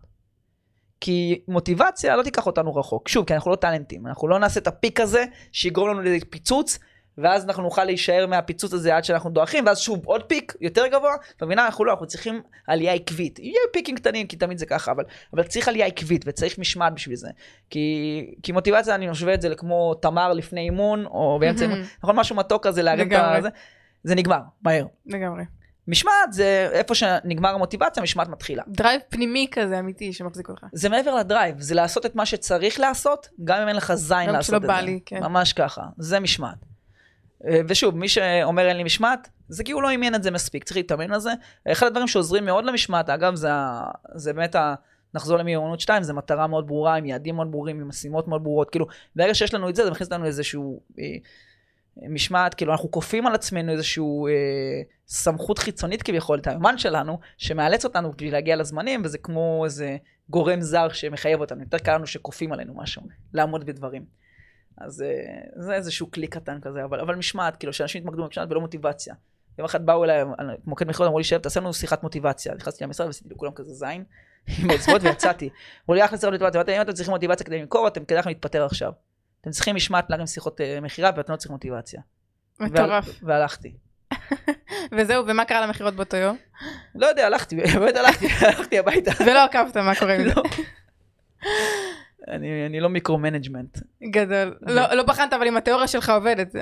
כי מוטיבציה לא תיקח אותנו רחוק. שוב, כי אנחנו לא טאלנטים, אנחנו לא נעשה את הפיק הזה שיגרום לנו לאיזה פיצוץ, ואז אנחנו נוכל להישאר מהפיצוץ הזה עד שאנחנו דועכים, ואז שוב עוד פיק יותר גבוה, אתה מבינה? אנחנו לא, אנחנו צריכים עלייה עקבית. יהיה פיקים קטנים, כי תמיד זה ככה, אבל, אבל צריך עלייה עקבית, וצריך משמעת בשביל זה. כי, כי מוטיבציה, אני משווה את זה לכמו תמר לפני אימון, או באמצע אימון, נכון? משהו מתוק כזה להרים את. זה, זה נגמר, מהר. לגמרי. משמעת זה איפה שנגמר המוטיבציה, משמעת מתחילה. drive פנימי כזה אמיתי שמחזיק אותך. זה מעבר ל drive, זה לעשות את מה שצריך לעשות, גם אם אין לך זין גם לעשות כשלא את זה. בא לי, כן. ממש ככה, זה משמעת. אה, ושוב, מי שאומר אין לי משמעת, זה כי הוא לא אימן את זה מספיק, צריך להתאמן על זה. אחד הדברים שעוזרים מאוד למשמעת, אגב, זה, זה באמת ה... נחזור למיומנות 2, זו מטרה מאוד ברורה, עם יעדים מאוד ברורים, עם משימות מאוד ברורות. כאילו, ברגע שיש לנו את זה, זה מכניס לנו איזשהו אה, משמעת, כאילו, אנחנו כופים על עצמנו איזשהו אה, סמכות חיצונית כביכול, את היומן שלנו, שמאלץ אותנו בשביל להגיע לזמנים, וזה כמו איזה גורם זר שמחייב אותנו. יותר קל לנו שכופים עלינו משהו, לעמוד בדברים. אז אה, זה איזשהו כלי קטן כזה, אבל, אבל משמעת, כאילו, שאנשים יתמקדו במשמעת ולא מוטיבציה. יום אחד באו אליי, מוקד מכירות, אמרו לי, שב, תעשה לנו שיחת מוטיבציה. נכנסתי למשרד ועשיתי לכולם כזה זין, עם אצבעות ויצאתי. אמרו לי, אחלה שיחת מוטיבציה. אם אתם צריכים מוטיבציה כדי למכור, אתם כדאי לכם להתפטר עכשיו. אתם צריכים משמעת להרים שיחות אה, מכירה, ואתם לא צריכים מוטיבציה. מטורף. והל- והלכתי. <laughs> וזהו, ומה קרה למכירות באותו יום? לא יודע, הלכתי, <laughs> באמת הלכתי, <laughs> הלכתי הביתה. ולא עקבת מה קורה עם זה. לא. אני אני לא micro-management. גדול. לא לא בחנת אבל אם התיאוריה שלך עובדת.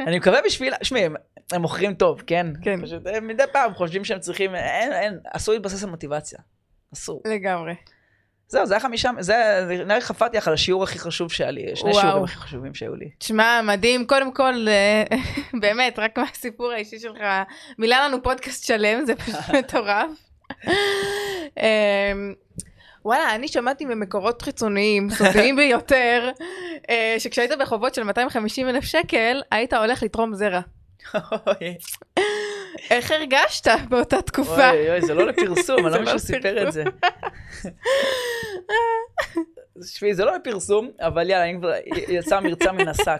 אני מקווה בשביל, שמעי, הם- הם מוכרים טוב, כן? כן. פשוט הם מדי פעם חושבים שהם צריכים, אין, אין, אסור להתבסס על מוטיבציה. אסור. לגמרי. זהו, זה היה חמישה, זה, נראה לי חפרתי לך על השיעור הכי חשוב שהיה לי, שני וואו. שיעורים הכי חשובים שהיו לי. תשמע, מדהים. קודם כל, אה, <laughs> באמת, רק מהסיפור האישי שלך, מילא לנו פודקאסט שלם, זה פשוט <laughs> מטורף. אמ, וואלה, אני שמעתי ממקורות חיצוניים, סודיים <laughs> ביותר, אה, שכשהיית בחובות של 250 אלף שקל, היית הולך לתרום זרע. איך הרגשת באותה תקופה? אוי, אוי, זה לא לפרסום, <laughs> אני לא לא מישהו סיפר את זה. תשמעי, זה לא לפרסום, אבל יאללה, אם כבר יצא מרצה מן השק.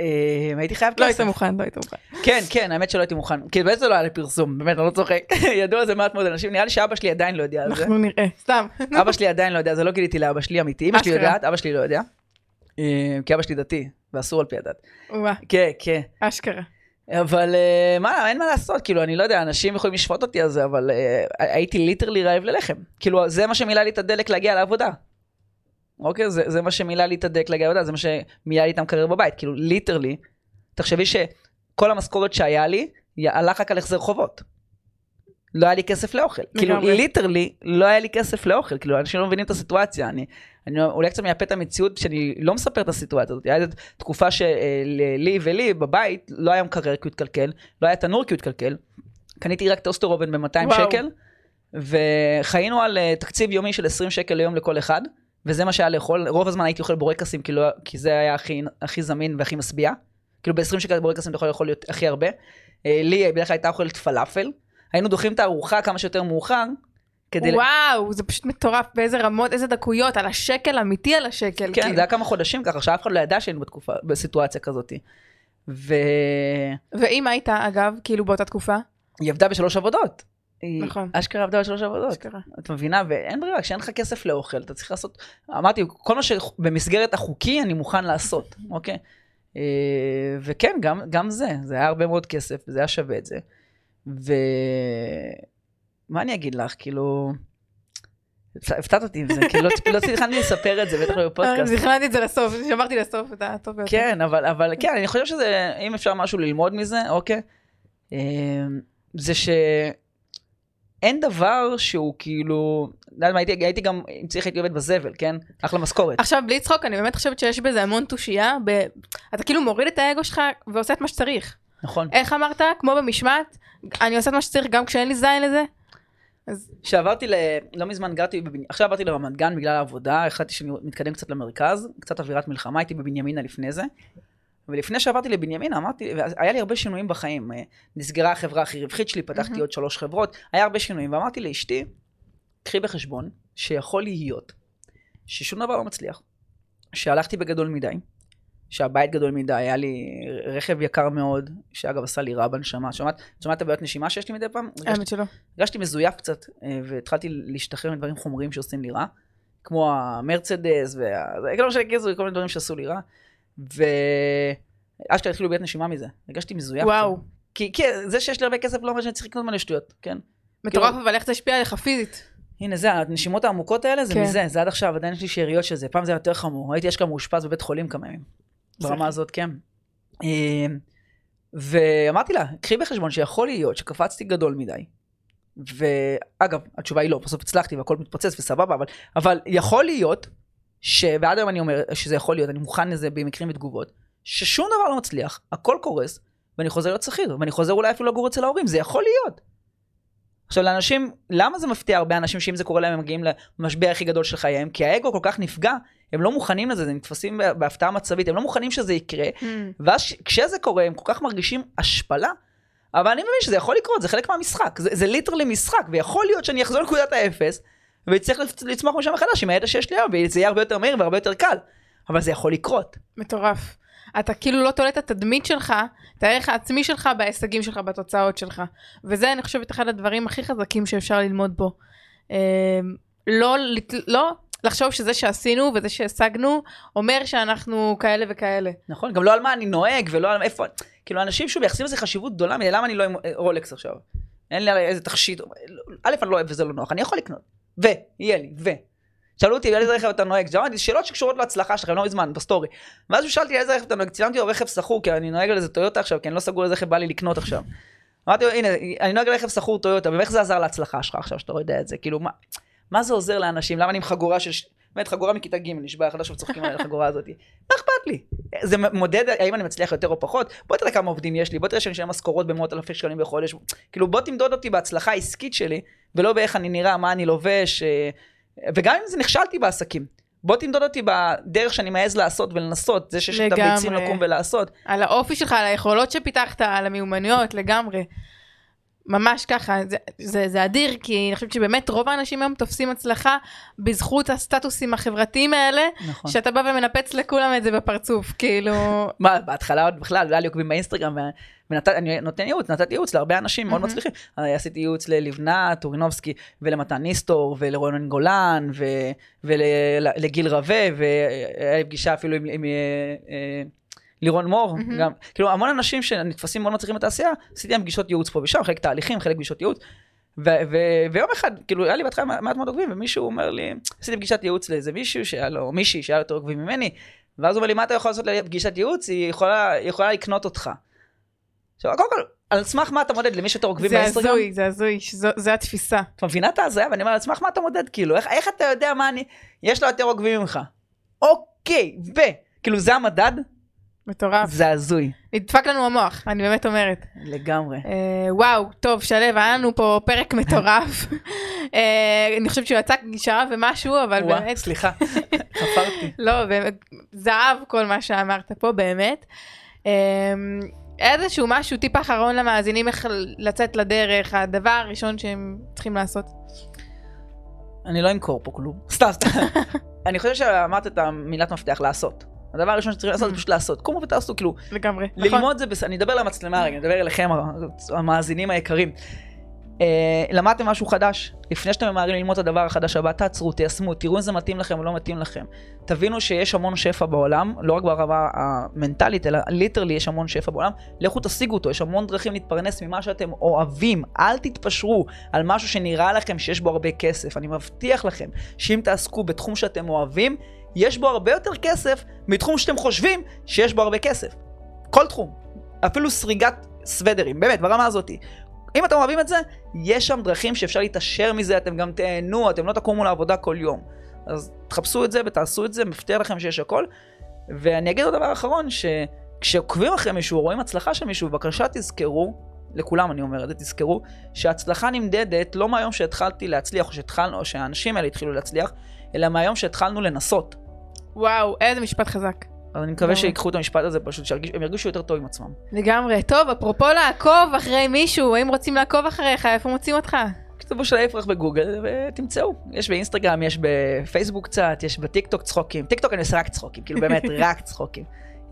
אה, הייתי חייב לא כסף. היית מוכן, לא היית מוכן. כן, כן, האמת שלא הייתי מוכן. כי באמת זה לא היה לפרסום, באמת, אני לא צוחק. <laughs> ידעו על זה מעט מאוד אנשים, נראה לי שאבא שלי עדיין לא יודע על זה. אנחנו נראה. סתם. <laughs> אבא שלי עדיין לא יודע, זה לא גיליתי לאבא שלי אמיתי. אמא שלי. יודעת, אבא שלי לא יודע. אה, כי אבא שלי דתי, ואסור על פי הדת. כן, כן. אשכרה. אבל אה, מה, אין מה לעשות, כאילו, אני לא יודע, אנשים יכולים לשפוט אותי על זה, אבל אה, הייתי ליטרלי רעב ללחם. כאילו, זה מה שמילא לי את הדלק להגיע לעבודה. אוקיי? זה, זה מה שמילא לי את הדלק להגיע לעבודה, זה מה שמילא לי את המקרר בבית. כאילו, literally, תחשבי שכל המשכורת שהיה לי, הלך רק על החזר חובות. לא היה לי כסף לאוכל. כאילו. literally, לא היה לי כסף לאוכל. כאילו, אנשים לא מבינים את הסיטואציה. אני, אני אולי קצת מייפה את המציאות שאני לא מספר את הסיטואציה הזאת. הייתה תקופה שלי ולי בבית לא היה מקרר כי הוא התקלקל, לא היה תנור כי הוא התקלקל. קניתי רק טוסטר אובן ב-200 וואו. שקל, וחיינו על אה, תקציב יומי של 20 שקל ליום לכל אחד, וזה מה שהיה לאכול. רוב הזמן הייתי אוכל בורקסים, כי, לא, כי זה היה הכי, הכי זמין והכי משביע. כאילו ב-20 שקל בורקסים אתה יכול לאכול הכי הרבה. אה, לי בדרך כלל הייתה אוכלת פלאפל. היינו דוחים את הארוחה כמה שיותר מאוחר, כדי... וואו, זה פשוט מטורף, באיזה רמות, איזה דקויות, על השקל, אמיתי על השקל. כן, כאילו. זה היה כמה חודשים ככה, שאף אחד לא ידע שהיינו בתקופה, בסיטואציה כזאת. והיא ואם היית, אגב, כאילו באותה תקופה? עבדה בשלוש עבודות. היא נכון. אשכרה עבדה בשלוש עבודות. אשכרה. את מבינה? ואין ברירה, כשאין לך כסף לאוכל, אתה צריך לעשות... אמרתי, כל מה שבמסגרת החוקי אני מוכן לעשות, אוקיי? אה, וכן, גם, גם זה, זה היה הרבה מאוד כסף, זה היה שווה את זה. ו... מה אני אגיד לך, כאילו... הפתעת אותי עם זה, כאילו לא- לא תכננתי לספר את זה, בטח לא אה, בפודקאסט. זכרתי את זה לסוף, שמרתי לסוף את הטוב ביותר. כן, אבל, כן, אני חושב שזה, אם אפשר משהו ללמוד מזה, אוקיי, אה, זה שאין דבר שהוא כאילו, לא יודע מה, הייתי, גם, אם צריך הייתי עובד בזבל, כן? אחלה משכורת. עכשיו, בלי צחוק, אני באמת חושבת שיש בזה המון תושייה. אתה כאילו מוריד את האגו שלך ועושה את מה שצריך. נכון. איך אמרת? כמו במשמעת, אני עושה את מה שצריך גם כשאין לי זין לזה? אז כשעברתי ל... לא מזמן גרתי, בבני... עכשיו עברתי לרמת גן בגלל העבודה, החלטתי שאני מתקדם קצת למרכז, קצת אווירת מלחמה, הייתי בבנימינה לפני זה. ולפני שעברתי לבנימינה, אמרתי, היה לי הרבה שינויים בחיים. אה, נסגרה החברה הכי רווחית שלי, פתחתי מהמם. עוד שלוש חברות, היה הרבה שינויים, ואמרתי לאשתי, קחי בחשבון שיכול להיות ששום דבר לא מצליח, שהלכתי בגדול מדי, שהבית גדול מדי, היה לי רכב יקר מאוד, שאגב עשה לי רע בנשמה. שומעת, את הבעיות נשימה שיש לי מדי פעם? האמת שלא. הרגשתי מזויף קצת, אה, והתחלתי להשתחרר מדברים חומריים שעושים לי רע. כמו המרצדס, וה... לא משנה, כאילו, כל מיני דברים שעשו לי רע. ואשכרה התחילו לבית נשימה מזה. הרגשתי מזויף. וואו. שם. כי, כי זה שיש לי הרבה כסף לא אומר שאני צריך לקנות מלא שטויות, כן? מטורף, אבל איך זה השפיע עליך פיזית? הנה זה, הנשימות העמוקות האלה זה כן. מזה, זה עד עכשיו, עדיין יש לי שאריות של זה. פעם זה היה יותר חמור, הייתי אשכרה מאושפז בבית חולים כמה ימים. ברמה הזאת, כן. אה, ואמרתי לה, קחי בחשבון שיכול להיות שקפצתי גדול מדי. ואגב, התשובה היא לא, בסוף הצלחתי והכל מתפוצץ וסבבה, אבל, אבל יכול להיות, ש... ועד היום אני אומר שזה יכול להיות, אני מוכן לזה במקרים ותגובות, ששום דבר לא מצליח, הכל קורס, ואני חוזר להיות שכיר, ואני חוזר אולי אפילו לגור אצל ההורים, זה יכול להיות. עכשיו לאנשים, למה זה מפתיע הרבה אנשים שאם זה קורה להם הם מגיעים למשבר הכי גדול של חייהם? כי האגו כל כך נפגע, הם לא מוכנים לזה, הם נתפסים בה- בהפתעה מצבית, הם לא מוכנים שזה יקרה, ואז ש- כשזה קורה הם כל כך מרגישים השפלה, אבל אני מבין שזה יכול לקרות, זה חלק מהמשחק, זה, זה ליטרלי משחק, ויכול להיות שאני אחזור לנקודת האפס, ואצטרך לצ- לצמוח משם מחדש עם הידע שיש לי היום, וזה יהיה הרבה יותר מהיר והרבה יותר קל, אבל זה יכול לקרות. מטורף. אתה כאילו לא תולה את התדמית שלך, את הערך העצמי שלך בהישגים שלך, בתוצאות שלך. וזה, אני חושבת, אחד הדברים הכי חזקים שאפשר ללמוד בו. אה, לא, לא לחשוב שזה שעשינו וזה שהשגנו, אומר שאנחנו כאלה וכאלה. נכון? גם לא על מה אני נוהג ולא על איפה, כאילו אנשים שוב מייחסים לזה חשיבות גדולה למה אני לא עם אה, רולקס עכשיו? אין לי איזה תכשיט, א' אני לא אוהב וזה לא נוח, אני יכול לקנות, ויהיה לי, ו. שאלו אותי על איזה רכב אתה נוהג, אמרתי שאלות שקשורות להצלחה שלכם, לא מזמן, בסטורי. ואז הוא שאלתי על איזה רכב אתה נוהג, צילמתי לו רכב שחור, כי אני נוהג על איזה טויוטה עכשיו, כי אני לא סגור איזה רכב בא לי לקנות עכשיו. אמרתי לו, הנה, אני נוהג על רכב סחור טויוטה, ואיך זה עזר להצלחה שלך עכשיו, שאתה לא יודע את זה? כאילו, מה, מה זה עוזר לאנשים? למה אני עם חגורה של... באמת, חגורה מכיתה ג' נשבע לך עכשיו צוחקים על החגורה הזאת. מה אכפת לי? זה מודד האם אני מצליח יותר או פחות? בוא תראה כמה עובדים יש לי, בוא תראה שאני משלם משכורות במאות אלפי שקלים בחודש. כאילו בוא תמדוד אותי בהצלחה העסקית שלי, ולא באיך אני נראה, מה אני לובש, אה, וגם אם זה נכשלתי בעסקים. בוא תמדוד אותי בדרך שאני מעז לעשות ולנסות, זה שיש לי את. הביצים לקום ולעשות. על האופי שלך, על היכולות שפיתחת, על המיומנויות, לגמרי. ממש ככה, זה, זה, זה אדיר, כי אני חושבת שבאמת רוב האנשים היום תופסים הצלחה בזכות הסטטוסים החברתיים האלה, נכון. שאתה בא ומנפץ לכולם את זה בפרצוף, כאילו... <laughs> מה, בהתחלה עוד בכלל, לא היה לי עוקבים באינסטגרם, ואני נותן ייעוץ, נתתי ייעוץ להרבה אנשים מאוד. מצליחים. אה, עשיתי ייעוץ ללבנת, טורינובסקי, ולמתן ניסטור, ולרונן גולן, ולגיל רווה, והיה לי פגישה אפילו עם, עם אה, אה, לירון מור, מהמם. גם, כאילו המון אנשים שנתפסים מאוד מצליחים בתעשייה, עשיתי להם פגישות ייעוץ פה ושם, חלק תהליכים, חלק פגישות ייעוץ. ו- ו- ויום אחד, כאילו, היה לי בהתחלה מעט מאוד עוקבים, ומישהו אומר לי, עשיתי פגישת ייעוץ לאיזה מישהו שהיה לו, מישהי שהיה לו יותר עוקבים ממני, ואז הוא אומר לי, מה אתה יכול לעשות לפגישת ייעוץ? היא יכולה, היא יכולה לקנות אותך. עכשיו, קודם כל, על סמך מה אתה מודד למי שאתה עוקבים זה באינסטגרם? הזוי, זה הזוי, זו, זה התפיסה. את מבינה את ההזיה? ואני אומר, על סמך מה אתה מודד? כאילו, איך, איך אתה יודע מה אני... יש לו יותר עוקבים ממך. אוקיי, ו... כאילו, זה המדד? מטורף. זה הזוי. נדפק לנו המוח, אני באמת אומרת. לגמרי. אה, וואו, טוב, שלו, היה לנו פה פרק מטורף. <laughs> אה, אני חושבת שהוא יצא שעה ומשהו, אבל וואה, באמת, סליחה, <laughs> חפרתי. לא, באמת, זהב כל מה שאמרת פה, באמת. אה, איזשהו משהו, טיפ אחרון למאזינים איך לצאת לדרך, הדבר הראשון שהם צריכים לעשות. אני לא אמכור פה כלום. סתם, סתם. <laughs> אני חושב שאמרת את המילת מפתח, לעשות. הדבר הראשון שצריך לעשות זה פשוט לעשות. קומו ותעשו, כאילו, לגמרי. נכון. ללמוד זה בסדר, אני אדבר למצלמה רגע, אני אדבר אליכם המאזינים היקרים. אה, למדתם משהו חדש? לפני שאתם ממהרים ללמוד את הדבר החדש הבא, תעצרו, תיישמו, תראו אם זה מתאים לכם או לא מתאים לכם. תבינו שיש המון שפע בעולם, לא רק ברמה המנטלית, אלא ליטרלי יש המון שפע בעולם. לכו תשיגו אותו, יש המון דרכים להתפרנס ממה שאתם אוהבים. אל תתפשרו על משהו שנראה לכם שיש בו הרבה כסף. אני מבטיח לכם שאם תעסקו בתחום שאתם אוהבים, יש בו הרבה יותר כסף מתחום שאתם חושבים שיש בו הרבה כסף. כל תחום. אפילו סריגת סוודרים, באמת, ברמה הזאתי. אם אתם אוהבים את זה, יש שם דרכים שאפשר להתעשר מזה, אתם גם תהנו, אתם לא תקומו לעבודה כל יום. אז תחפשו את זה ותעשו את זה, מבטיח לכם שיש הכל. ואני אגיד עוד דבר אחרון, שכשעוקבים אחרי מישהו, רואים הצלחה של מישהו, בבקשה תזכרו, לכולם אני אומר את זה, תזכרו, שההצלחה נמדדת לא מהיום שהתחלתי להצליח, או שהתחלנו, או שהאנשים האלה התחילו להצליח, אלא מהיום שהתחלנו לנסות. וואו, איזה משפט חזק. אז אני מקווה. שיקחו את המשפט הזה פשוט, שהם ירגישו יותר טוב עם עצמם. לגמרי. טוב, אפרופו לעקוב אחרי מישהו, אם רוצים לעקוב אחריך, איפה מוצאים אותך? כתבו שלו יפרח בגוגל ותמצאו. יש באינסטגרם, יש בפייסבוק קצת, יש בטיקטוק צחוקים. טיקטוק אני עושה רק צחוקים, כאילו באמת <laughs> רק צחוקים.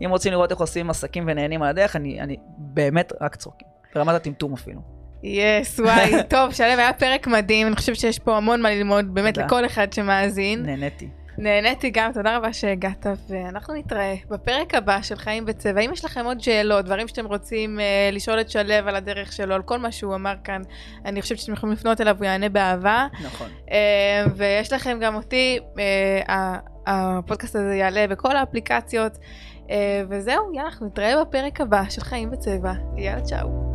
אם רוצים לראות איך עושים עסקים ונהנים על הדרך, אני, אני באמת רק צחוקים. ברמת הטמטום אפילו. יס, וואי, <laughs> טוב, שלו, היה פרק מדהים, אני חושבת שיש פה המון מה ללמוד, באמת, תודה. לכל אחד שמאזין. נהניתי. נהניתי גם, תודה רבה שהגעת, ואנחנו נתראה בפרק הבא של חיים בצבע. אם יש לכם עוד שאלות, דברים שאתם רוצים אה, לשאול את שלו על הדרך שלו, על כל מה שהוא אמר כאן, אני חושבת שאתם יכולים לפנות אליו, הוא יענה באהבה. נכון. אה, ויש לכם גם אותי, ה- הפודקאסט הזה יעלה בכל האפליקציות. אה, וזהו, יאללה, אנחנו נתראה בפרק הבא של חיים בצבע. יאללה, צ'או.